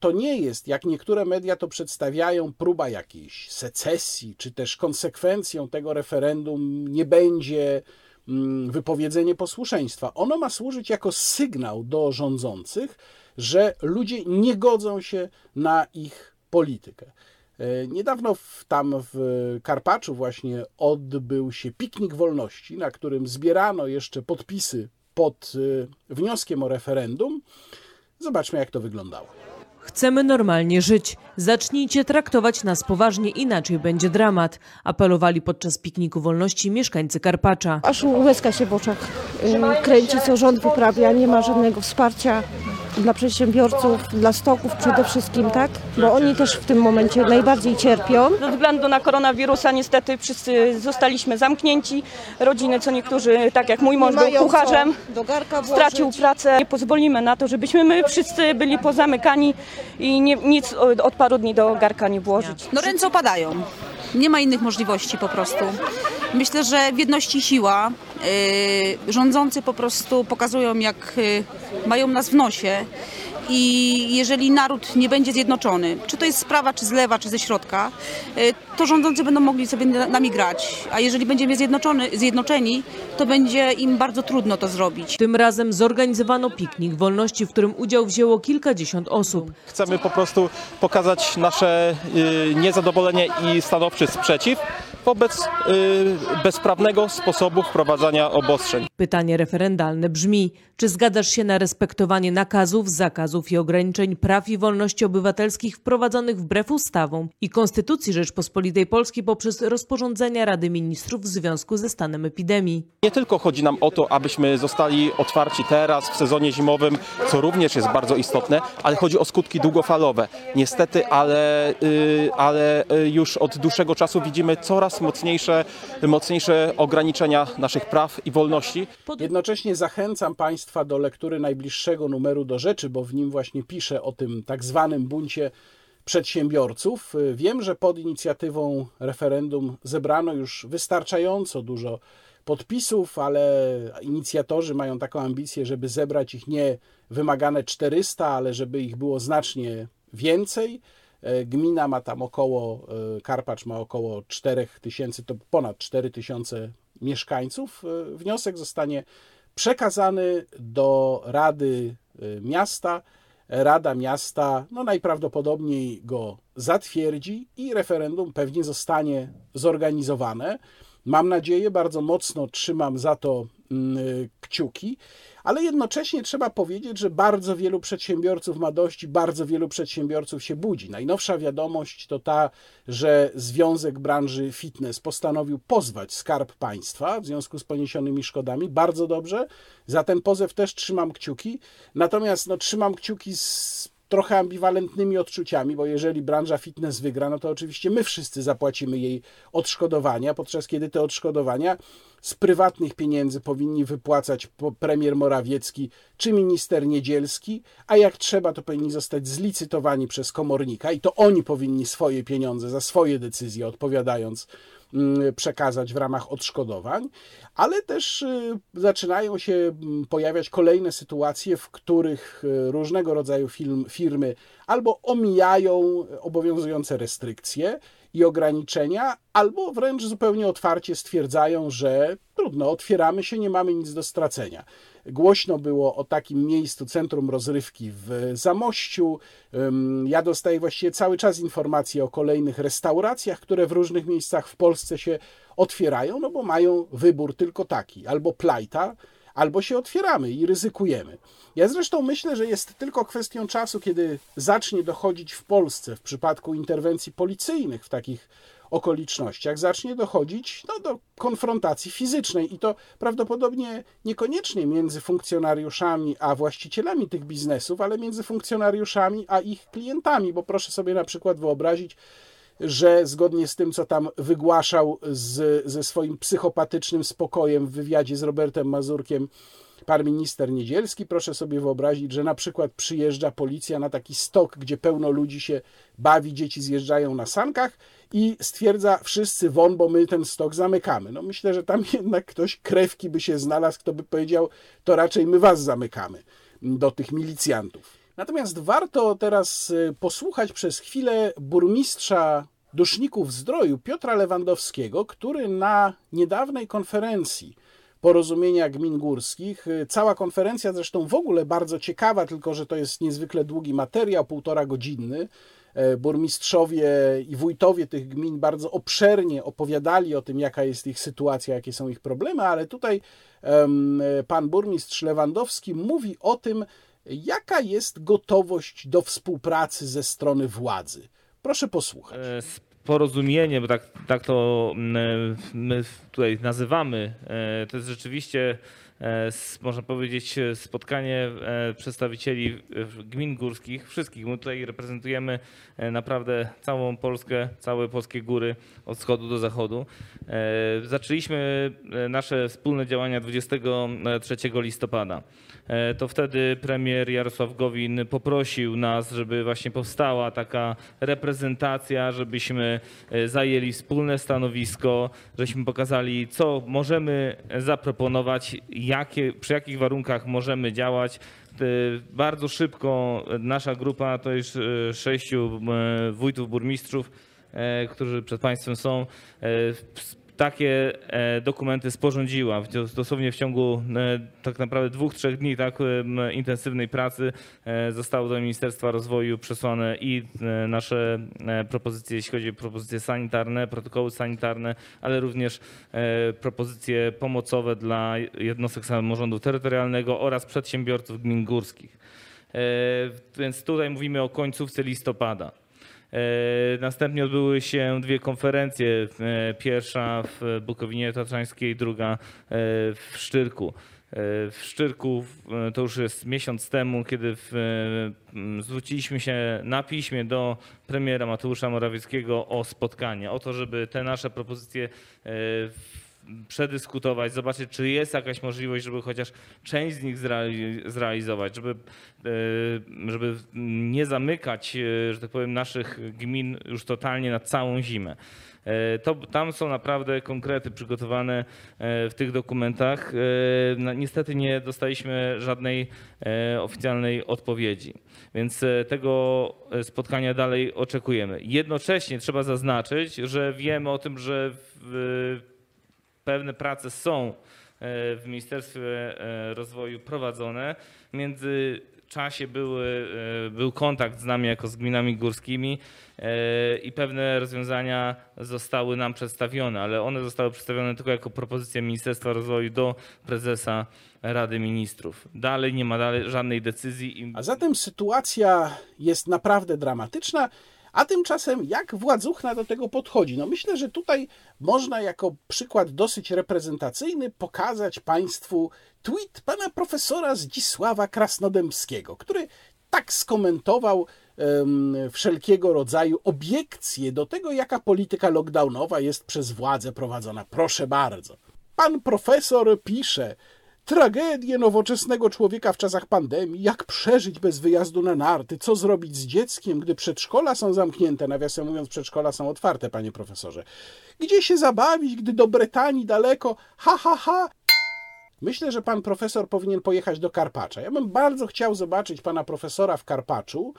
to nie jest, jak niektóre media to przedstawiają, próba jakiejś secesji, czy też konsekwencją tego referendum nie będzie mm, wypowiedzenie posłuszeństwa. Ono ma służyć jako sygnał do rządzących, że ludzie nie godzą się na ich politykę. E, niedawno w, tam w Karpaczu właśnie odbył się piknik wolności, na którym zbierano jeszcze podpisy pod e, wnioskiem o referendum. Zobaczmy, jak to wyglądało. Chcemy normalnie żyć. Zacznijcie traktować nas poważnie, inaczej będzie dramat. Apelowali podczas pikniku wolności mieszkańcy Karpacza. Aż łezka się w oczach y, kręci, co rząd wyprawia. Nie ma żadnego wsparcia dla przedsiębiorców, dla stoków przede wszystkim, tak? Bo oni też w tym momencie najbardziej cierpią. Ze względu na koronawirusa niestety wszyscy zostaliśmy zamknięci. Rodziny, co niektórzy, tak jak mój mąż był kucharzem, stracił pracę. Nie pozwolimy na to, żebyśmy my wszyscy byli pozamykani i nie, nic od paru dni do garka nie włożyć. No ręce opadają. Nie ma innych możliwości po prostu. Myślę, że w jedności siła. Yy, rządzący po prostu pokazują, jak yy, mają nas w nosie. I jeżeli naród nie będzie zjednoczony, czy to jest z prawa, czy z lewa, czy ze środka, yy, to rządzący będą mogli sobie nami grać. A jeżeli będziemy zjednoczeni, to będzie im bardzo trudno to zrobić. Tym razem zorganizowano piknik wolności, w którym udział wzięło kilkadziesiąt osób. Chcemy po prostu pokazać nasze niezadowolenie i stanowczy sprzeciw wobec y, bezprawnego sposobu wprowadzania obostrzeń. Pytanie referendalne brzmi: czy zgadzasz się na respektowanie nakazów, zakazów i ograniczeń praw i wolności obywatelskich wprowadzonych wbrew ustawom i Konstytucji Rzeczpospolitej Polskiej poprzez rozporządzenia Rady Ministrów w związku ze stanem epidemii? Nie tylko chodzi nam o to, abyśmy zostali otwarci teraz w sezonie zimowym, co również jest bardzo istotne, ale chodzi o skutki długofalowe. Niestety, ale, y, ale y, już od dłuższego czasu widzimy coraz mocniejsze, mocniejsze ograniczenia naszych praw i wolności. Jednocześnie zachęcam Państwa do lektury najbliższego numeru do rzeczy, bo w nim właśnie piszę o tym tak zwanym buncie przedsiębiorców. Wiem, że pod inicjatywą referendum zebrano już wystarczająco dużo podpisów, ale inicjatorzy mają taką ambicję, żeby zebrać ich nie wymagane 400, ale żeby ich było znacznie więcej. E, gmina ma tam około, e, Karpacz ma około 4 tysięcy, to ponad 4 tysiące mieszkańców. Wniosek zostanie przekazany do Rady Miasta. Rada Miasta no najprawdopodobniej go zatwierdzi i referendum pewnie zostanie zorganizowane. Mam nadzieję, bardzo mocno trzymam za to mm, kciuki, ale jednocześnie trzeba powiedzieć, że bardzo wielu przedsiębiorców ma dość i bardzo wielu przedsiębiorców się budzi. Najnowsza wiadomość to ta, że Związek Branży Fitness postanowił pozwać Skarb Państwa w związku z poniesionymi szkodami. Bardzo dobrze, za ten pozew też trzymam kciuki, natomiast no, trzymam kciuki z trochę ambiwalentnymi odczuciami, bo jeżeli branża fitness wygra, no to oczywiście my wszyscy zapłacimy jej odszkodowania, podczas kiedy te odszkodowania z prywatnych pieniędzy powinni wypłacać premier Morawiecki czy minister Niedzielski, a jak trzeba, to powinni zostać zlicytowani przez komornika i to oni powinni swoje pieniądze za swoje decyzje odpowiadając przekazać w ramach odszkodowań, ale też y, zaczynają się mm, pojawiać kolejne sytuacje, w których y, różnego rodzaju firmy albo omijają obowiązujące restrykcje i ograniczenia, albo wręcz zupełnie otwarcie stwierdzają, że trudno, otwieramy się, nie mamy nic do stracenia. Głośno było o takim miejscu, centrum rozrywki w Zamościu. Ja dostaję właściwie cały czas informacje o kolejnych restauracjach, które w różnych miejscach w Polsce się otwierają, no bo mają wybór tylko taki: albo plajta, albo się otwieramy i ryzykujemy. Ja zresztą myślę, że jest tylko kwestią czasu, kiedy zacznie dochodzić w Polsce w przypadku interwencji policyjnych w takich okolicznościach zacznie dochodzić no, do konfrontacji fizycznej i to prawdopodobnie niekoniecznie między funkcjonariuszami a właścicielami tych biznesów, ale między funkcjonariuszami a ich klientami, bo proszę sobie na przykład wyobrazić, że zgodnie z tym, co tam wygłaszał z, ze swoim psychopatycznym spokojem w wywiadzie z Robertem Mazurkiem, pan minister Niedzielski, proszę sobie wyobrazić, że na przykład przyjeżdża policja na taki stok, gdzie pełno ludzi się bawi, dzieci zjeżdżają na sankach i stwierdza wszyscy won, bo my ten stok zamykamy. No myślę, że tam jednak ktoś krewki by się znalazł, kto by powiedział, to raczej my was zamykamy do tych milicjantów. Natomiast warto teraz y, posłuchać przez chwilę burmistrza Duszników Zdroju Piotra Lewandowskiego, który na niedawnej konferencji porozumienia gmin górskich. Y, cała konferencja zresztą w ogóle bardzo ciekawa, tylko że to jest niezwykle długi materiał, półtora godzinny. E, burmistrzowie i wójtowie tych gmin bardzo obszernie opowiadali o tym, jaka jest ich sytuacja, jakie są ich problemy, ale tutaj pan burmistrz Lewandowski mówi o tym, jaka jest gotowość do współpracy ze strony władzy. Proszę posłuchać. E, porozumienie, bo tak, tak to mm, my tutaj nazywamy, e, to jest rzeczywiście E, można powiedzieć, e, spotkanie e, przedstawicieli gmin górskich, wszystkich. My tutaj reprezentujemy naprawdę całą Polskę, całe polskie góry od wschodu do zachodu. Zaczęliśmy nasze wspólne działania 23 listopada. To wtedy premier Jarosław Gowin poprosił nas, żeby właśnie powstała taka reprezentacja, żebyśmy zajęli wspólne stanowisko, żebyśmy pokazali, co możemy zaproponować, jakie, przy jakich warunkach możemy działać. Bardzo szybko nasza grupa, to jest e, sześciu e, wójtów, burmistrzów, e, którzy przed Państwem są, takie e, dokumenty sporządziła. Dosłownie w ciągu e, tak naprawdę dwóch, trzech dni tak intensywnej pracy e, zostało do Ministerstwa Rozwoju przesłane i nasze propozycje, jeśli chodzi o propozycje sanitarne, protokoły sanitarne, ale również propozycje pomocowe dla jednostek samorządu terytorialnego oraz przedsiębiorców gmin górskich. Więc tutaj mówimy o końcówce listopada. E, następnie odbyły się dwie konferencje. E, pierwsza w Bukowinie Tatrzańskiej, druga e, w Szczyrku. W Szczyrku to już jest miesiąc temu, kiedy w, zwróciliśmy się na piśmie do premiera Mateusza Morawieckiego o spotkanie, o to, żeby te nasze propozycje przedyskutować, zobaczyć, czy jest jakaś możliwość, żeby chociaż część z nich zrealizować, żeby, e, żeby nie zamykać, e, że tak powiem, naszych gmin już totalnie na całą zimę. E, to, tam są naprawdę konkrety przygotowane w tych dokumentach. Niestety nie dostaliśmy żadnej oficjalnej odpowiedzi, więc tego spotkania dalej oczekujemy. Jednocześnie trzeba zaznaczyć, że wiemy o tym, że w pewne prace są w Ministerstwie Rozwoju prowadzone. Między czasie były, był kontakt z nami jako z gminami górskimi i pewne rozwiązania zostały nam przedstawione, ale one zostały przedstawione tylko jako propozycja Ministerstwa Rozwoju do prezesa Rady Ministrów. Dalej nie ma dalej żadnej decyzji. A zatem sytuacja jest naprawdę dramatyczna. A tymczasem jak władzuchna do tego podchodzi? No myślę, że tutaj można jako przykład dosyć reprezentacyjny pokazać Państwu tweet pana profesora Zdzisława Krasnodębskiego, który tak skomentował wszelkiego rodzaju obiekcje do tego, jaka polityka lockdownowa jest przez władzę prowadzona. Proszę bardzo. Pan profesor pisze, Tragedię nowoczesnego człowieka w czasach pandemii, jak przeżyć bez wyjazdu na narty, co zrobić z dzieckiem, gdy przedszkola są zamknięte, nawiasem mówiąc, przedszkola są otwarte, panie profesorze. Gdzie się zabawić, gdy do Brytanii daleko, ha, ha, ha. Myślę, że pan profesor powinien pojechać do Karpacza. Ja bym bardzo chciał zobaczyć pana profesora w Karpaczu,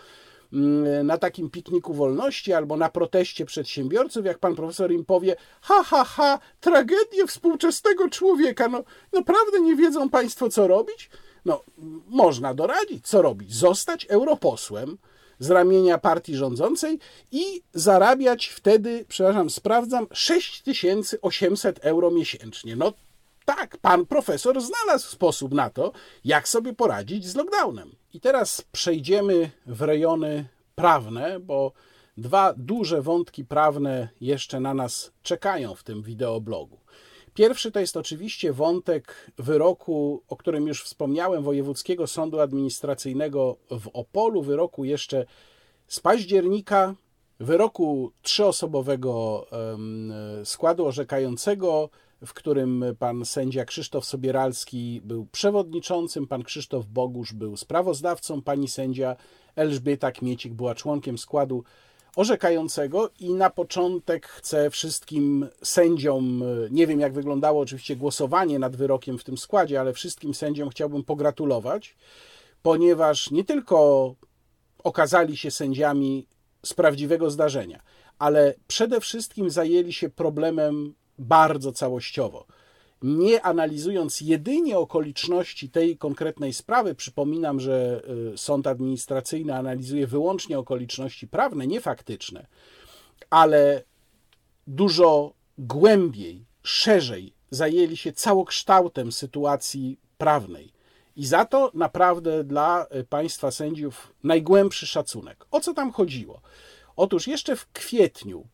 na takim pikniku wolności albo na proteście przedsiębiorców, jak pan profesor im powie, ha, ha, ha, tragedię współczesnego człowieka, no naprawdę nie wiedzą państwo, co robić? No, można doradzić, co robić? Zostać europosłem z ramienia partii rządzącej i zarabiać wtedy, przepraszam, sprawdzam, 6800 euro miesięcznie. No tak, pan profesor znalazł sposób na to, jak sobie poradzić z lockdownem. I teraz przejdziemy w rejony prawne, bo dwa duże wątki prawne jeszcze na nas czekają w tym wideoblogu. Pierwszy to jest oczywiście wątek wyroku, o którym już wspomniałem, Wojewódzkiego Sądu Administracyjnego w Opolu, wyroku jeszcze z października, wyroku trzyosobowego składu orzekającego w którym pan sędzia Krzysztof Sobieralski był przewodniczącym, pan Krzysztof Bogusz był sprawozdawcą, pani sędzia Elżbieta Kmiecik była członkiem składu orzekającego i na początek chcę wszystkim sędziom, nie wiem jak wyglądało oczywiście głosowanie nad wyrokiem w tym składzie, ale wszystkim sędziom chciałbym pogratulować, ponieważ nie tylko okazali się sędziami z prawdziwego zdarzenia, ale przede wszystkim zajęli się problemem bardzo całościowo. Nie analizując jedynie okoliczności tej konkretnej sprawy, przypominam, że y, sąd administracyjny analizuje wyłącznie okoliczności prawne, nie faktyczne, ale dużo głębiej, szerzej zajęli się całokształtem sytuacji prawnej. I za to naprawdę dla y, państwa sędziów najgłębszy szacunek. O co tam chodziło? Otóż jeszcze w kwietniu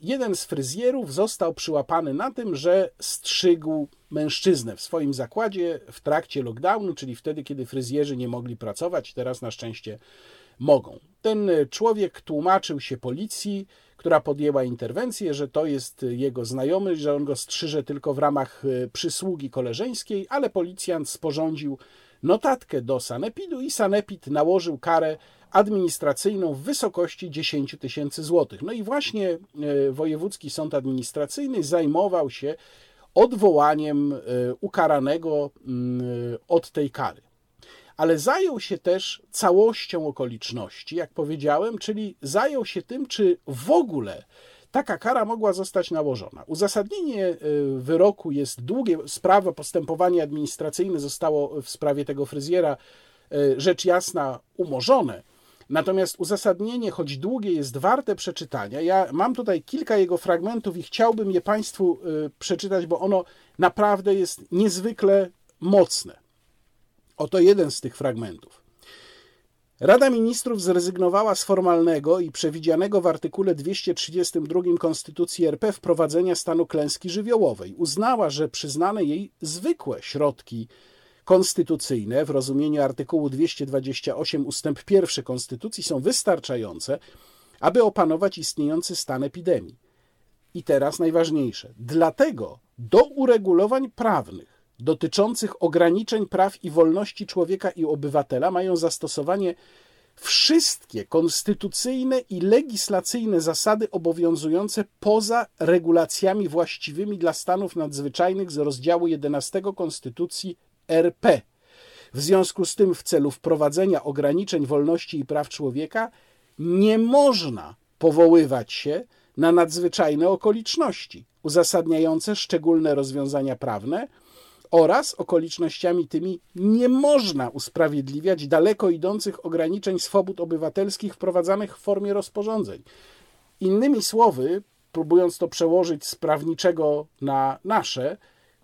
jeden z fryzjerów został przyłapany na tym, że strzygł mężczyznę w swoim zakładzie w trakcie lockdownu, czyli wtedy, kiedy fryzjerzy nie mogli pracować, teraz na szczęście mogą. Ten człowiek tłumaczył się policji, która podjęła interwencję, że to jest jego znajomy, że on go strzyże tylko w ramach e, przysługi koleżeńskiej, ale policjant sporządził notatkę do Sanepidu i Sanepid nałożył karę administracyjną w wysokości 10 tysięcy złotych. No i właśnie e, Wojewódzki Sąd Administracyjny zajmował się odwołaniem e, ukaranego mm, od tej kary. Ale zajął się też całością okoliczności, jak powiedziałem, czyli zajął się tym, czy w ogóle taka kara mogła zostać nałożona. Uzasadnienie e, wyroku jest długie. Sprawa, postępowanie administracyjne zostało w sprawie tego fryzjera rzecz jasna umorzone, Natomiast uzasadnienie, choć długie, jest warte przeczytania. Ja mam tutaj kilka jego fragmentów i chciałbym je Państwu y, przeczytać, bo ono naprawdę jest niezwykle mocne. Oto jeden z tych fragmentów. Rada Ministrów zrezygnowała z formalnego i przewidzianego w artykule 232 Konstytucji RP wprowadzenia stanu klęski żywiołowej. Uznała, że przyznane jej zwykłe środki konstytucyjne w rozumieniu artykułu 228 ustęp 1 Konstytucji są wystarczające, aby opanować istniejący stan epidemii. I teraz najważniejsze. Dlatego do uregulowań prawnych dotyczących ograniczeń praw i wolności człowieka i obywatela mają zastosowanie wszystkie konstytucyjne i legislacyjne zasady obowiązujące poza regulacjami właściwymi dla stanów nadzwyczajnych z rozdziału 11 Konstytucji RP. W związku z tym, w celu wprowadzenia ograniczeń wolności i praw człowieka, nie można powoływać się na nadzwyczajne okoliczności uzasadniające szczególne rozwiązania prawne, oraz okolicznościami tymi nie można usprawiedliwiać daleko idących ograniczeń swobód obywatelskich wprowadzanych w formie rozporządzeń. Innymi słowy, próbując to przełożyć z prawniczego na nasze,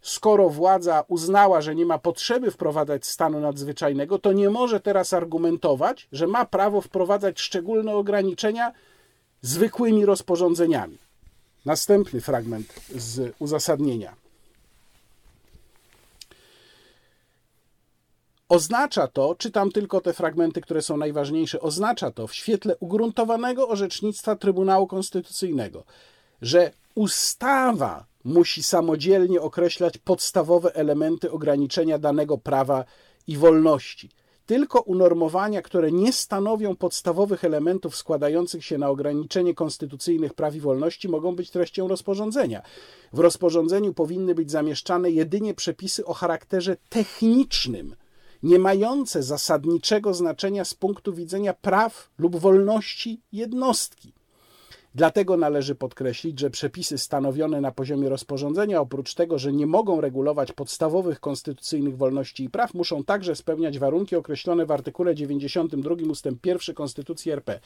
skoro władza uznała, że nie ma potrzeby wprowadzać stanu nadzwyczajnego, to nie może teraz argumentować, że ma prawo wprowadzać szczególne ograniczenia zwykłymi rozporządzeniami. Następny fragment z uzasadnienia. Oznacza to, czytam tylko te fragmenty, które są najważniejsze, oznacza to w świetle ugruntowanego orzecznictwa Trybunału Konstytucyjnego, że ustawa musi samodzielnie określać podstawowe elementy ograniczenia danego prawa i wolności. Tylko unormowania, które nie stanowią podstawowych elementów składających się na ograniczenie konstytucyjnych praw i wolności, mogą być treścią rozporządzenia. W rozporządzeniu powinny być zamieszczane jedynie przepisy o charakterze technicznym, nie mające zasadniczego znaczenia z punktu widzenia praw lub wolności jednostki. Dlatego należy podkreślić, że przepisy stanowione na poziomie rozporządzenia, oprócz tego, że nie mogą regulować podstawowych konstytucyjnych wolności i praw, muszą także spełniać warunki określone w artykule 92 ust. 1 Konstytucji RP.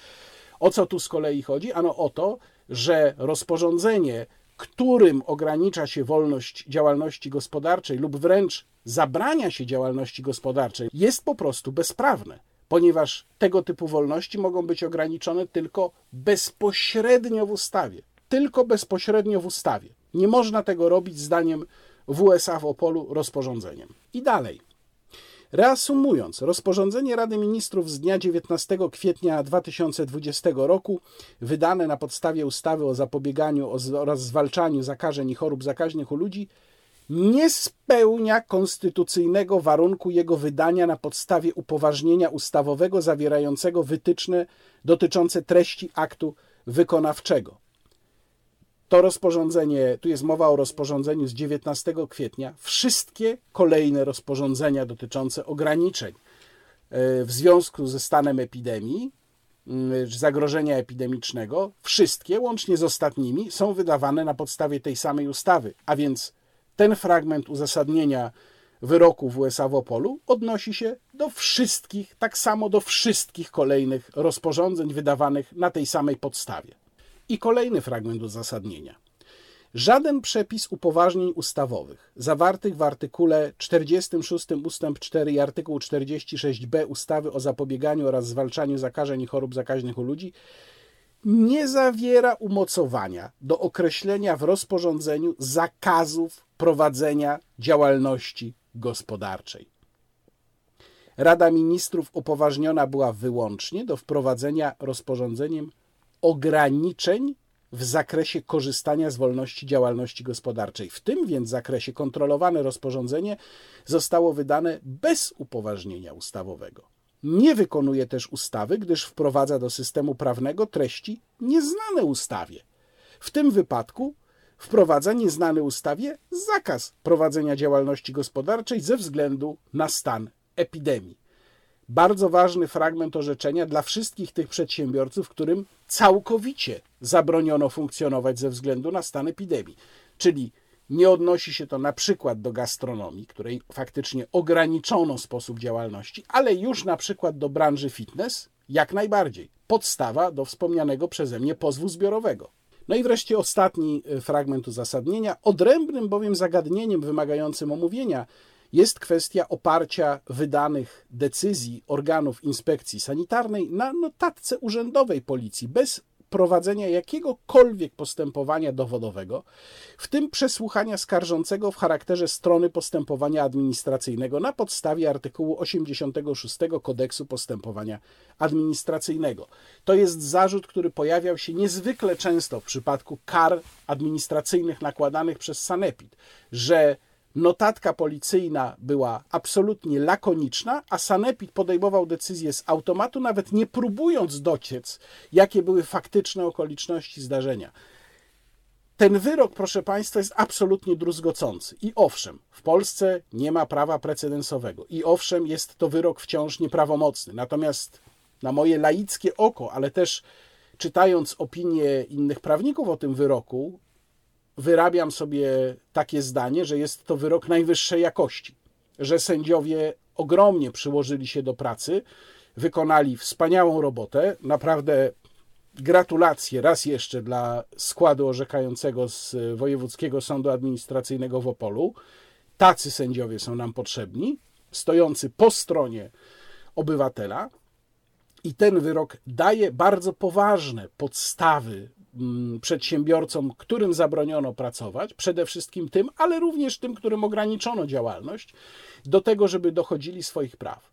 O co tu z kolei chodzi? Ano o to, że rozporządzenie, którym ogranicza się wolność działalności gospodarczej lub wręcz zabrania się działalności gospodarczej, jest po prostu bezprawne ponieważ tego typu wolności mogą być ograniczone tylko bezpośrednio w ustawie. Tylko bezpośrednio w ustawie. Nie można tego robić zdaniem WSA w Opolu rozporządzeniem. I dalej. Reasumując, rozporządzenie Rady Ministrów z dnia 19 kwietnia 2020 roku, wydane na podstawie ustawy o zapobieganiu oraz zwalczaniu zakażeń i chorób zakaźnych u ludzi, nie spełnia konstytucyjnego warunku jego wydania na podstawie upoważnienia ustawowego zawierającego wytyczne dotyczące treści aktu wykonawczego. To rozporządzenie, tu jest mowa o rozporządzeniu z 19 kwietnia. Wszystkie kolejne rozporządzenia dotyczące ograniczeń e, w związku ze stanem epidemii, zagrożenia epidemicznego, wszystkie, łącznie z ostatnimi, są wydawane na podstawie tej samej ustawy, a więc ten fragment uzasadnienia wyroku w USA w Opolu odnosi się do wszystkich, tak samo do wszystkich kolejnych rozporządzeń wydawanych na tej samej podstawie. I kolejny fragment uzasadnienia. Żaden przepis upoważnień ustawowych zawartych w artykule 46 ust. 4 i artykuł 46b ustawy o zapobieganiu oraz zwalczaniu zakażeń i chorób zakaźnych u ludzi nie zawiera umocowania do określenia w rozporządzeniu zakazów prowadzenia działalności gospodarczej. Rada Ministrów upoważniona była wyłącznie do wprowadzenia rozporządzeniem ograniczeń w zakresie korzystania z wolności działalności gospodarczej. W tym więc zakresie kontrolowane rozporządzenie zostało wydane bez upoważnienia ustawowego. Nie wykonuje też ustawy, gdyż wprowadza do systemu prawnego treści nieznane ustawie. W tym wypadku wprowadza nieznany ustawie zakaz prowadzenia działalności gospodarczej ze względu na stan epidemii. Bardzo ważny fragment orzeczenia dla wszystkich tych przedsiębiorców, którym całkowicie zabroniono funkcjonować ze względu na stan epidemii. Czyli nie odnosi się to na przykład do gastronomii, której faktycznie ograniczono sposób działalności, ale już na przykład do branży fitness jak najbardziej. Podstawa do wspomnianego przeze mnie pozwu zbiorowego. No i wreszcie ostatni e, fragment uzasadnienia. Odrębnym bowiem zagadnieniem wymagającym omówienia jest kwestia oparcia wydanych decyzji organów inspekcji sanitarnej na notatce urzędowej policji bez prowadzenia jakiegokolwiek postępowania dowodowego, w tym przesłuchania skarżącego w charakterze strony postępowania administracyjnego na podstawie artykułu 86 Kodeksu Postępowania Administracyjnego. To jest zarzut, który pojawiał się niezwykle często w przypadku kar administracyjnych nakładanych przez Sanepid, że Notatka policyjna była absolutnie lakoniczna, a Sanepid podejmował decyzję z automatu, nawet nie próbując dociec, jakie były faktyczne okoliczności zdarzenia. Ten wyrok, proszę Państwa, jest absolutnie druzgocący. I owszem, w Polsce nie ma prawa precedensowego. I owszem, jest to wyrok wciąż nieprawomocny. Natomiast na moje laickie oko, ale też czytając opinie innych prawników o tym wyroku, wyrabiam sobie takie zdanie, że jest to wyrok najwyższej jakości, że sędziowie ogromnie przyłożyli się do pracy, wykonali wspaniałą robotę. Naprawdę gratulacje raz jeszcze dla składu orzekającego z Wojewódzkiego Sądu Administracyjnego w Opolu. Tacy sędziowie są nam potrzebni, stojący po stronie obywatela. I ten wyrok daje bardzo poważne podstawy przedsiębiorcom, którym zabroniono pracować, przede wszystkim tym, ale również tym, którym ograniczono działalność, do tego, żeby dochodzili swoich praw.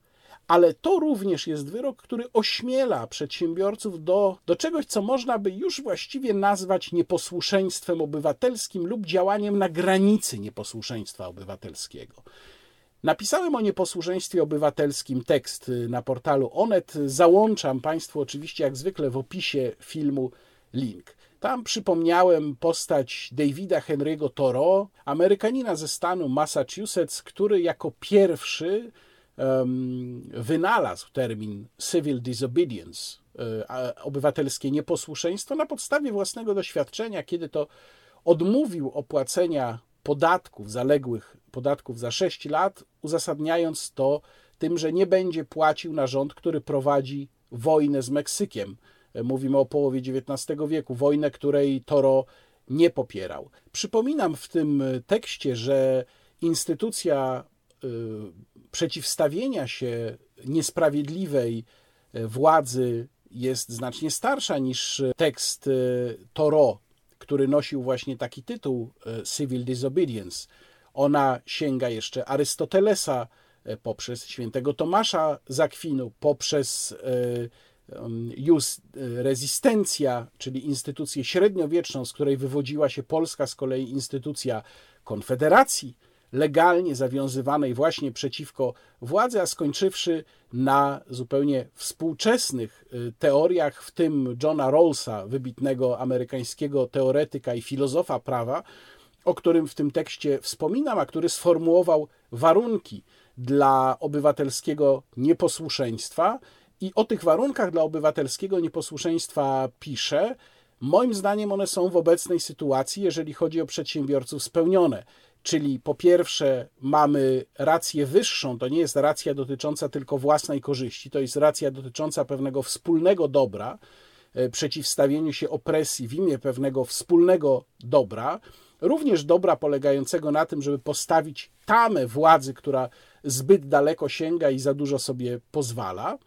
Ale to również jest wyrok, który ośmiela przedsiębiorców do, do czegoś, co można by już właściwie nazwać nieposłuszeństwem obywatelskim lub działaniem na granicy nieposłuszeństwa obywatelskiego. Napisałem o nieposłuszeństwie obywatelskim tekst na portalu Onet. Załączam Państwu oczywiście, jak zwykle, w opisie filmu link. Tam przypomniałem postać Davida Henry'ego Thoreau, Amerykanina ze stanu Massachusetts, który jako pierwszy um, wynalazł termin civil disobedience, e, obywatelskie nieposłuszeństwo, na podstawie własnego doświadczenia, kiedy to odmówił opłacenia podatków, zaległych podatków za 6 lat, uzasadniając to tym, że nie będzie płacił na rząd, który prowadzi wojnę z Meksykiem. Mówimy o połowie XIX wieku, wojnę, której Toro nie popierał. Przypominam w tym tekście, że instytucja y, przeciwstawienia się niesprawiedliwej władzy jest znacznie starsza niż tekst y, Toro, który nosił właśnie taki tytuł Civil Disobedience. Ona sięga jeszcze Arystotelesa e, poprzez świętego Tomasza Zakwinu, poprzez e, jus e, resistencja, czyli instytucję średniowieczną, z której wywodziła się Polska, z kolei instytucja konfederacji, legalnie zawiązywanej właśnie przeciwko władzy, a skończywszy na zupełnie współczesnych teoriach, w tym Johna Rawlsa, wybitnego amerykańskiego teoretyka i filozofa prawa, o którym w tym tekście wspominam, a który sformułował warunki dla obywatelskiego nieposłuszeństwa. I o tych warunkach dla obywatelskiego nieposłuszeństwa pisze. Moim zdaniem one są w obecnej sytuacji, jeżeli chodzi o przedsiębiorców, spełnione. Czyli po pierwsze, mamy rację wyższą, to nie jest racja dotycząca tylko własnej korzyści, to jest racja dotycząca pewnego wspólnego dobra, e, przeciwstawieniu się opresji w imię pewnego wspólnego dobra również dobra polegającego na tym, żeby postawić tamę władzy, która zbyt daleko sięga i za dużo sobie pozwala.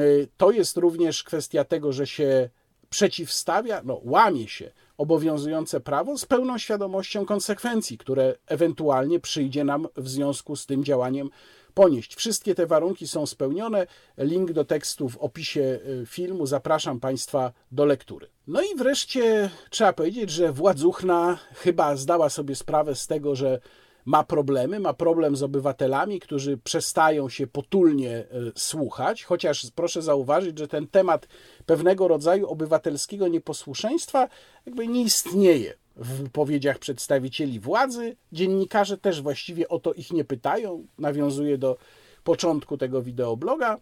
Y, to jest również kwestia tego, że się przeciwstawia, no, łamie się obowiązujące prawo z pełną świadomością konsekwencji, które ewentualnie przyjdzie nam w związku z tym działaniem ponieść. Wszystkie te warunki są spełnione. Link do tekstu w opisie y, filmu. Zapraszam Państwa do lektury. No i wreszcie trzeba powiedzieć, że Władzuchna chyba zdała sobie sprawę z tego, że ma problemy, ma problem z obywatelami, którzy przestają się potulnie y, słuchać, chociaż proszę zauważyć, że ten temat pewnego rodzaju obywatelskiego nieposłuszeństwa jakby nie istnieje w wypowiedziach przedstawicieli władzy. Dziennikarze też właściwie o to ich nie pytają. Nawiązuje do początku tego wideobloga.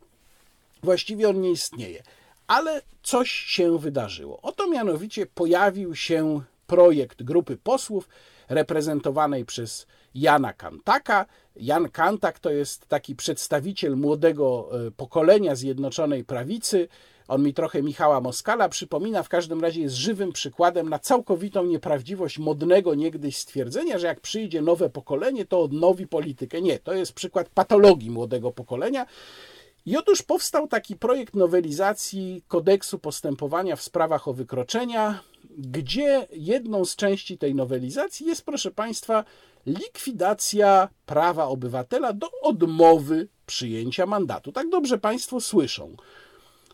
Właściwie on nie istnieje. Ale coś się wydarzyło. Oto mianowicie pojawił się projekt grupy posłów reprezentowanej przez Jana Kantaka. Jan Kantak to jest taki przedstawiciel młodego e, pokolenia Zjednoczonej Prawicy, on mi trochę Michała Moskala przypomina, w każdym razie jest żywym przykładem na całkowitą nieprawdziwość modnego niegdyś stwierdzenia, że jak przyjdzie nowe pokolenie, to odnowi politykę. Nie, to jest przykład patologii młodego pokolenia. I otóż powstał taki projekt nowelizacji kodeksu postępowania w sprawach o wykroczenia, gdzie jedną z części tej nowelizacji jest, proszę Państwa, likwidacja prawa obywatela do odmowy przyjęcia mandatu. Tak dobrze Państwo słyszą.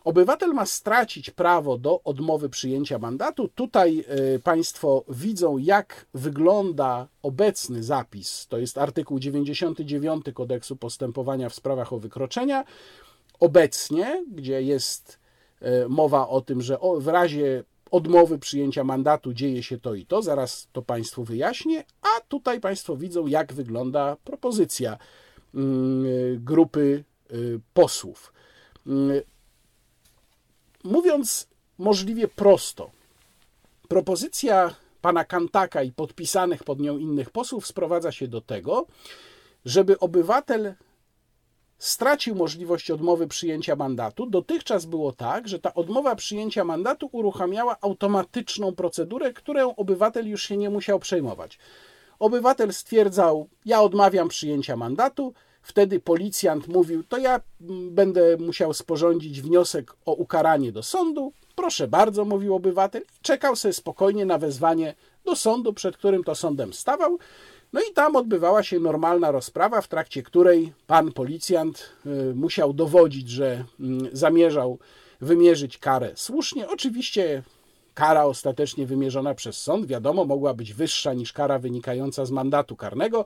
Obywatel ma stracić prawo do odmowy przyjęcia mandatu. Tutaj e, Państwo widzą, jak wygląda obecny zapis. To jest artykuł 99 kodeksu postępowania w sprawach o wykroczenia. Obecnie, gdzie jest e, mowa o tym, że w razie odmowy przyjęcia mandatu dzieje się to i to, zaraz to Państwu wyjaśnię, a tutaj Państwo widzą, jak wygląda propozycja mm, grupy e, posłów. Mm, Mówiąc możliwie prosto, propozycja pana Kantaka i podpisanych pod nią innych posłów sprowadza się do tego, żeby obywatel stracił możliwość odmowy przyjęcia mandatu. Dotychczas było tak, że ta odmowa przyjęcia mandatu uruchamiała automatyczną procedurę, którą obywatel już się nie musiał przejmować. Obywatel stwierdzał: Ja odmawiam przyjęcia mandatu. Wtedy policjant mówił: To ja mm, będę musiał sporządzić wniosek o ukaranie do sądu. Proszę bardzo, mówił obywatel. Czekał sobie spokojnie na wezwanie do sądu, przed którym to sądem stawał. No i tam odbywała się normalna rozprawa, w trakcie której pan policjant y, musiał dowodzić, że mm, zamierzał wymierzyć karę słusznie. Oczywiście kara ostatecznie wymierzona przez sąd, wiadomo, mogła być wyższa niż kara wynikająca z mandatu karnego,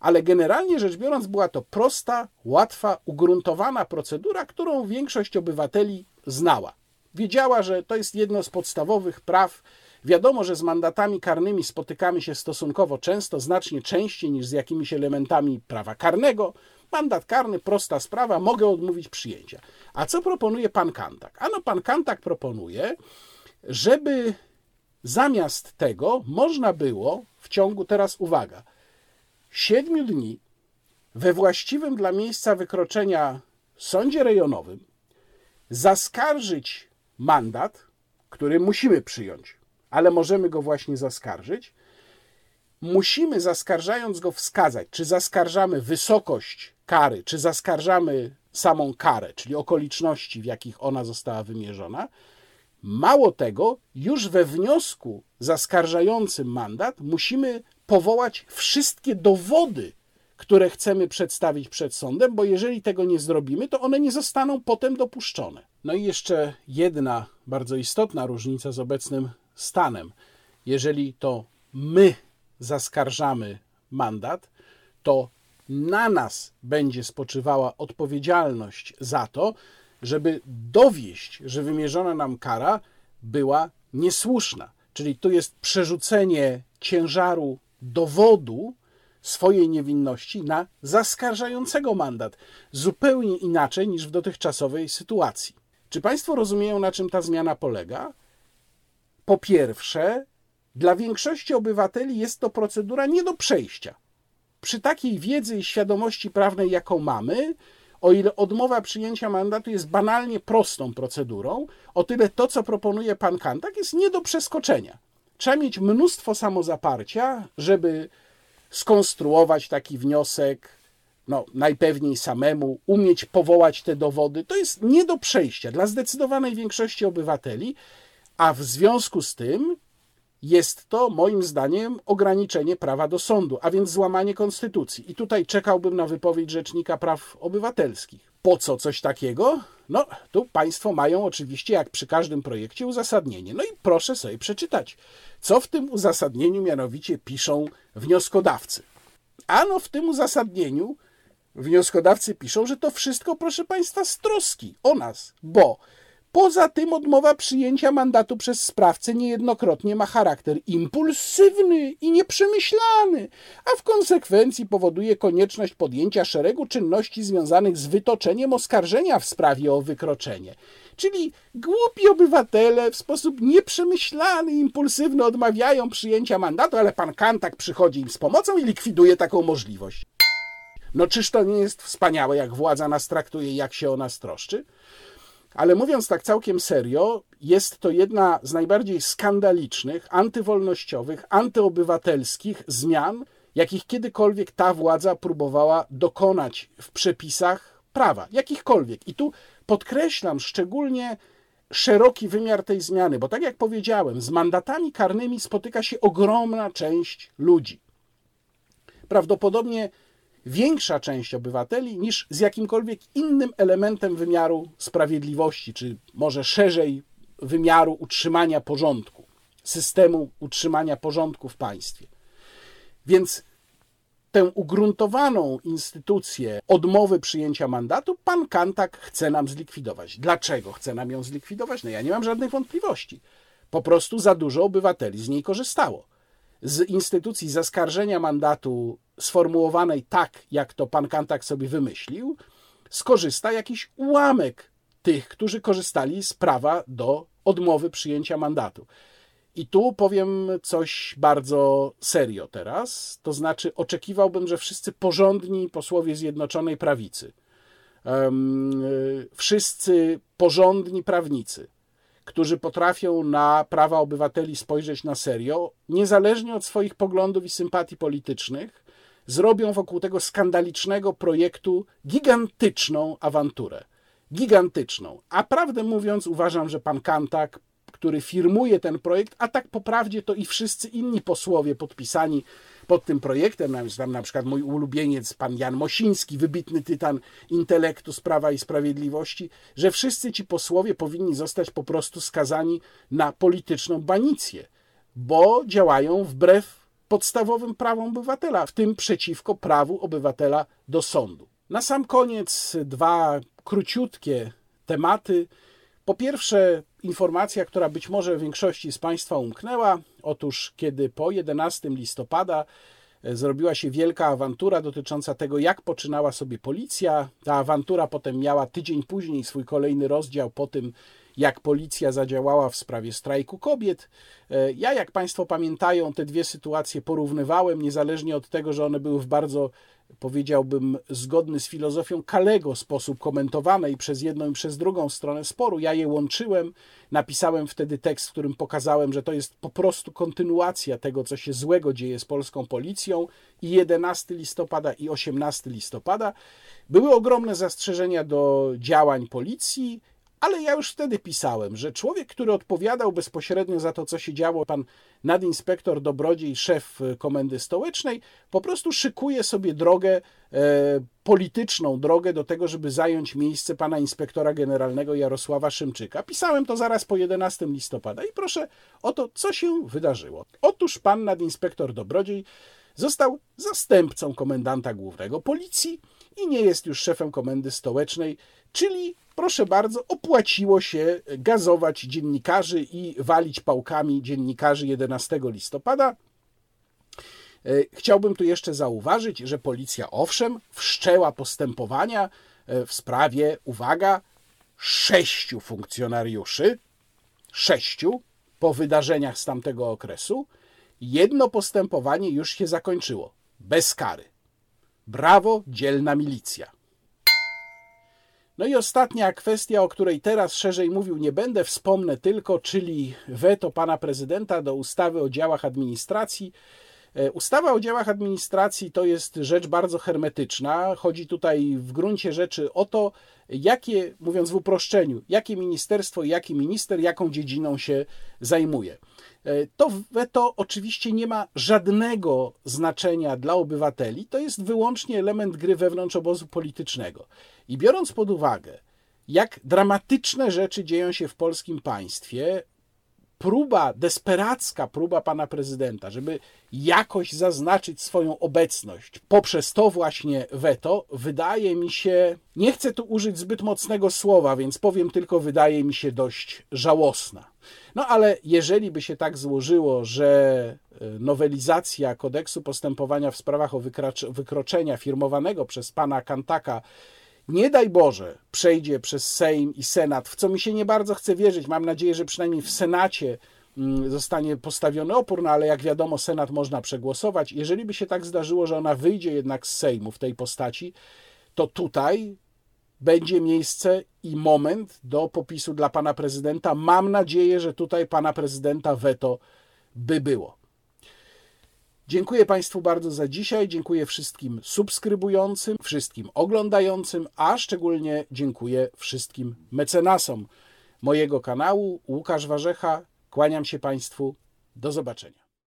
ale generalnie rzecz biorąc była to prosta, łatwa, ugruntowana procedura, którą większość obywateli znała. Wiedziała, że to jest jedno z podstawowych praw. Wiadomo, że z mandatami karnymi spotykamy się stosunkowo często, znacznie częściej niż z jakimiś elementami prawa karnego. Mandat karny, prosta sprawa, mogę odmówić przyjęcia. A co proponuje pan Kantak? Ano, pan Kantak proponuje, żeby zamiast tego można było w ciągu, teraz uwaga, siedmiu dni we właściwym dla miejsca wykroczenia sądzie rejonowym zaskarżyć mandat, który musimy przyjąć, ale możemy go właśnie zaskarżyć. Musimy, zaskarżając go, wskazać, czy zaskarżamy wysokość kary, czy zaskarżamy samą karę, czyli okoliczności, w jakich ona została wymierzona. Mało tego, już we wniosku zaskarżającym mandat musimy powołać wszystkie dowody, które chcemy przedstawić przed sądem, bo jeżeli tego nie zrobimy, to one nie zostaną potem dopuszczone. No i jeszcze jedna bardzo istotna różnica z obecnym stanem. Jeżeli to my zaskarżamy mandat, to na nas będzie spoczywała odpowiedzialność za to, żeby dowieść, że wymierzona nam kara była niesłuszna. Czyli tu jest przerzucenie ciężaru dowodu swojej niewinności na zaskarżającego mandat, zupełnie inaczej niż w dotychczasowej sytuacji. Czy Państwo rozumieją, na czym ta zmiana polega? Po pierwsze, dla większości obywateli jest to procedura nie do przejścia. Przy takiej wiedzy i świadomości prawnej, jaką mamy, o ile odmowa przyjęcia mandatu jest banalnie prostą procedurą, o tyle to, co proponuje pan Kantak, jest nie do przeskoczenia. Trzeba mieć mnóstwo samozaparcia, żeby skonstruować taki wniosek, no, najpewniej samemu, umieć powołać te dowody. To jest nie do przejścia dla zdecydowanej większości obywateli, a w związku z tym jest to moim zdaniem ograniczenie prawa do sądu, a więc złamanie konstytucji. I tutaj czekałbym na wypowiedź Rzecznika Praw Obywatelskich. Po co coś takiego? No, tu Państwo mają oczywiście, jak przy każdym projekcie, uzasadnienie. No i proszę sobie przeczytać, co w tym uzasadnieniu mianowicie piszą wnioskodawcy. Ano w tym uzasadnieniu wnioskodawcy piszą, że to wszystko, proszę Państwa, z troski o nas, bo Poza tym odmowa przyjęcia mandatu przez sprawcę niejednokrotnie ma charakter impulsywny i nieprzemyślany, a w konsekwencji powoduje konieczność podjęcia szeregu czynności związanych z wytoczeniem oskarżenia w sprawie o wykroczenie. Czyli głupi obywatele w sposób nieprzemyślany, impulsywny odmawiają przyjęcia mandatu, ale pan Kantak przychodzi im z pomocą i likwiduje taką możliwość. No czyż to nie jest wspaniałe, jak władza nas traktuje i jak się o nas troszczy? Ale mówiąc tak całkiem serio, jest to jedna z najbardziej skandalicznych, antywolnościowych, antyobywatelskich zmian, jakich kiedykolwiek ta władza próbowała dokonać w przepisach prawa, jakichkolwiek. I tu podkreślam szczególnie szeroki wymiar tej zmiany, bo tak jak powiedziałem, z mandatami karnymi spotyka się ogromna część ludzi. Prawdopodobnie większa część obywateli niż z jakimkolwiek innym elementem wymiaru sprawiedliwości, czy może szerzej wymiaru utrzymania porządku, systemu utrzymania porządku w państwie. Więc tę ugruntowaną instytucję odmowy przyjęcia mandatu pan Kantak chce nam zlikwidować. Dlaczego chce nam ją zlikwidować? No ja nie mam żadnych wątpliwości. Po prostu za dużo obywateli z niej korzystało. Z instytucji zaskarżenia mandatu sformułowanej tak, jak to pan Kantak sobie wymyślił, skorzysta jakiś ułamek tych, którzy korzystali z prawa do odmowy przyjęcia mandatu. I tu powiem coś bardzo serio teraz. To znaczy, oczekiwałbym, że wszyscy porządni posłowie Zjednoczonej Prawicy, wszyscy porządni prawnicy, którzy potrafią na prawa obywateli spojrzeć na serio, niezależnie od swoich poglądów i sympatii politycznych, zrobią wokół tego skandalicznego projektu gigantyczną awanturę. Gigantyczną. A prawdę mówiąc, uważam, że pan Kantak, który firmuje ten projekt, a tak po prawdzie to i wszyscy inni posłowie podpisani pod tym projektem, tam na przykład mój ulubieniec, pan Jan Mosiński, wybitny tytan intelektu z Prawa i Sprawiedliwości, że wszyscy ci posłowie powinni zostać po prostu skazani na polityczną banicję, bo działają wbrew podstawowym prawom obywatela, w tym przeciwko prawu obywatela do sądu. Na sam koniec dwa króciutkie tematy. Po pierwsze, informacja, która być może większości z Państwa umknęła. Otóż, kiedy po 11 listopada e, zrobiła się wielka awantura dotycząca tego, jak poczynała sobie policja, ta awantura potem miała tydzień później swój kolejny rozdział po tym, jak policja zadziałała w sprawie strajku kobiet. E, ja, jak Państwo pamiętają, te dwie sytuacje porównywałem, niezależnie od tego, że one były w bardzo powiedziałbym, zgodny z filozofią Kalego sposób komentowanej przez jedną i przez drugą stronę sporu. Ja je łączyłem, napisałem wtedy tekst, w którym pokazałem, że to jest po prostu kontynuacja tego, co się złego dzieje z polską policją i 11 listopada i 18 listopada. Były ogromne zastrzeżenia do działań policji, ale ja już wtedy pisałem, że człowiek, który odpowiadał bezpośrednio za to, co się działo, pan nadinspektor Dobrodziej, szef komendy stołecznej, po prostu szykuje sobie drogę e, polityczną, drogę do tego, żeby zająć miejsce pana inspektora generalnego Jarosława Szymczyka. Pisałem to zaraz po 11 listopada i proszę o to, co się wydarzyło. Otóż pan nadinspektor Dobrodziej został zastępcą komendanta głównego policji i nie jest już szefem komendy stołecznej, czyli proszę bardzo, opłaciło się gazować dziennikarzy i walić pałkami dziennikarzy 11 listopada. E, chciałbym tu jeszcze zauważyć, że policja owszem wszczęła postępowania e, w sprawie, uwaga, sześciu funkcjonariuszy, sześciu po wydarzeniach z tamtego okresu. Jedno postępowanie już się zakończyło, bez kary. Brawo, dzielna milicja. No i ostatnia kwestia, o której teraz szerzej mówił nie będę, wspomnę tylko, czyli weto pana prezydenta do ustawy o działach administracji. E, ustawa o działach administracji to jest rzecz bardzo hermetyczna. Chodzi tutaj w gruncie rzeczy o to, jakie, mówiąc w uproszczeniu, jakie ministerstwo, jaki minister, jaką dziedziną się zajmuje. E, to weto oczywiście nie ma żadnego znaczenia dla obywateli, to jest wyłącznie element gry wewnątrz obozu politycznego. I biorąc pod uwagę, jak dramatyczne rzeczy dzieją się w polskim państwie, próba, desperacka próba pana prezydenta, żeby jakoś zaznaczyć swoją obecność poprzez to właśnie weto, wydaje mi się, nie chcę tu użyć zbyt mocnego słowa, więc powiem tylko, wydaje mi się dość żałosna. No ale jeżeli by się tak złożyło, że e, nowelizacja kodeksu postępowania w sprawach o wykroczenia firmowanego przez pana Kantaka nie daj Boże, przejdzie przez Sejm i Senat, w co mi się nie bardzo chce wierzyć. Mam nadzieję, że przynajmniej w Senacie mm, zostanie postawiony opór, no ale jak wiadomo, Senat można przegłosować. Jeżeli by się tak zdarzyło, że ona wyjdzie jednak z Sejmu w tej postaci, to tutaj będzie miejsce i moment do popisu dla pana prezydenta. Mam nadzieję, że tutaj pana prezydenta weto by było. Dziękuję Państwu bardzo za dzisiaj. Dziękuję wszystkim subskrybującym, wszystkim oglądającym, a szczególnie dziękuję wszystkim mecenasom mojego kanału. Łukasz Warzecha, kłaniam się Państwu. Do zobaczenia.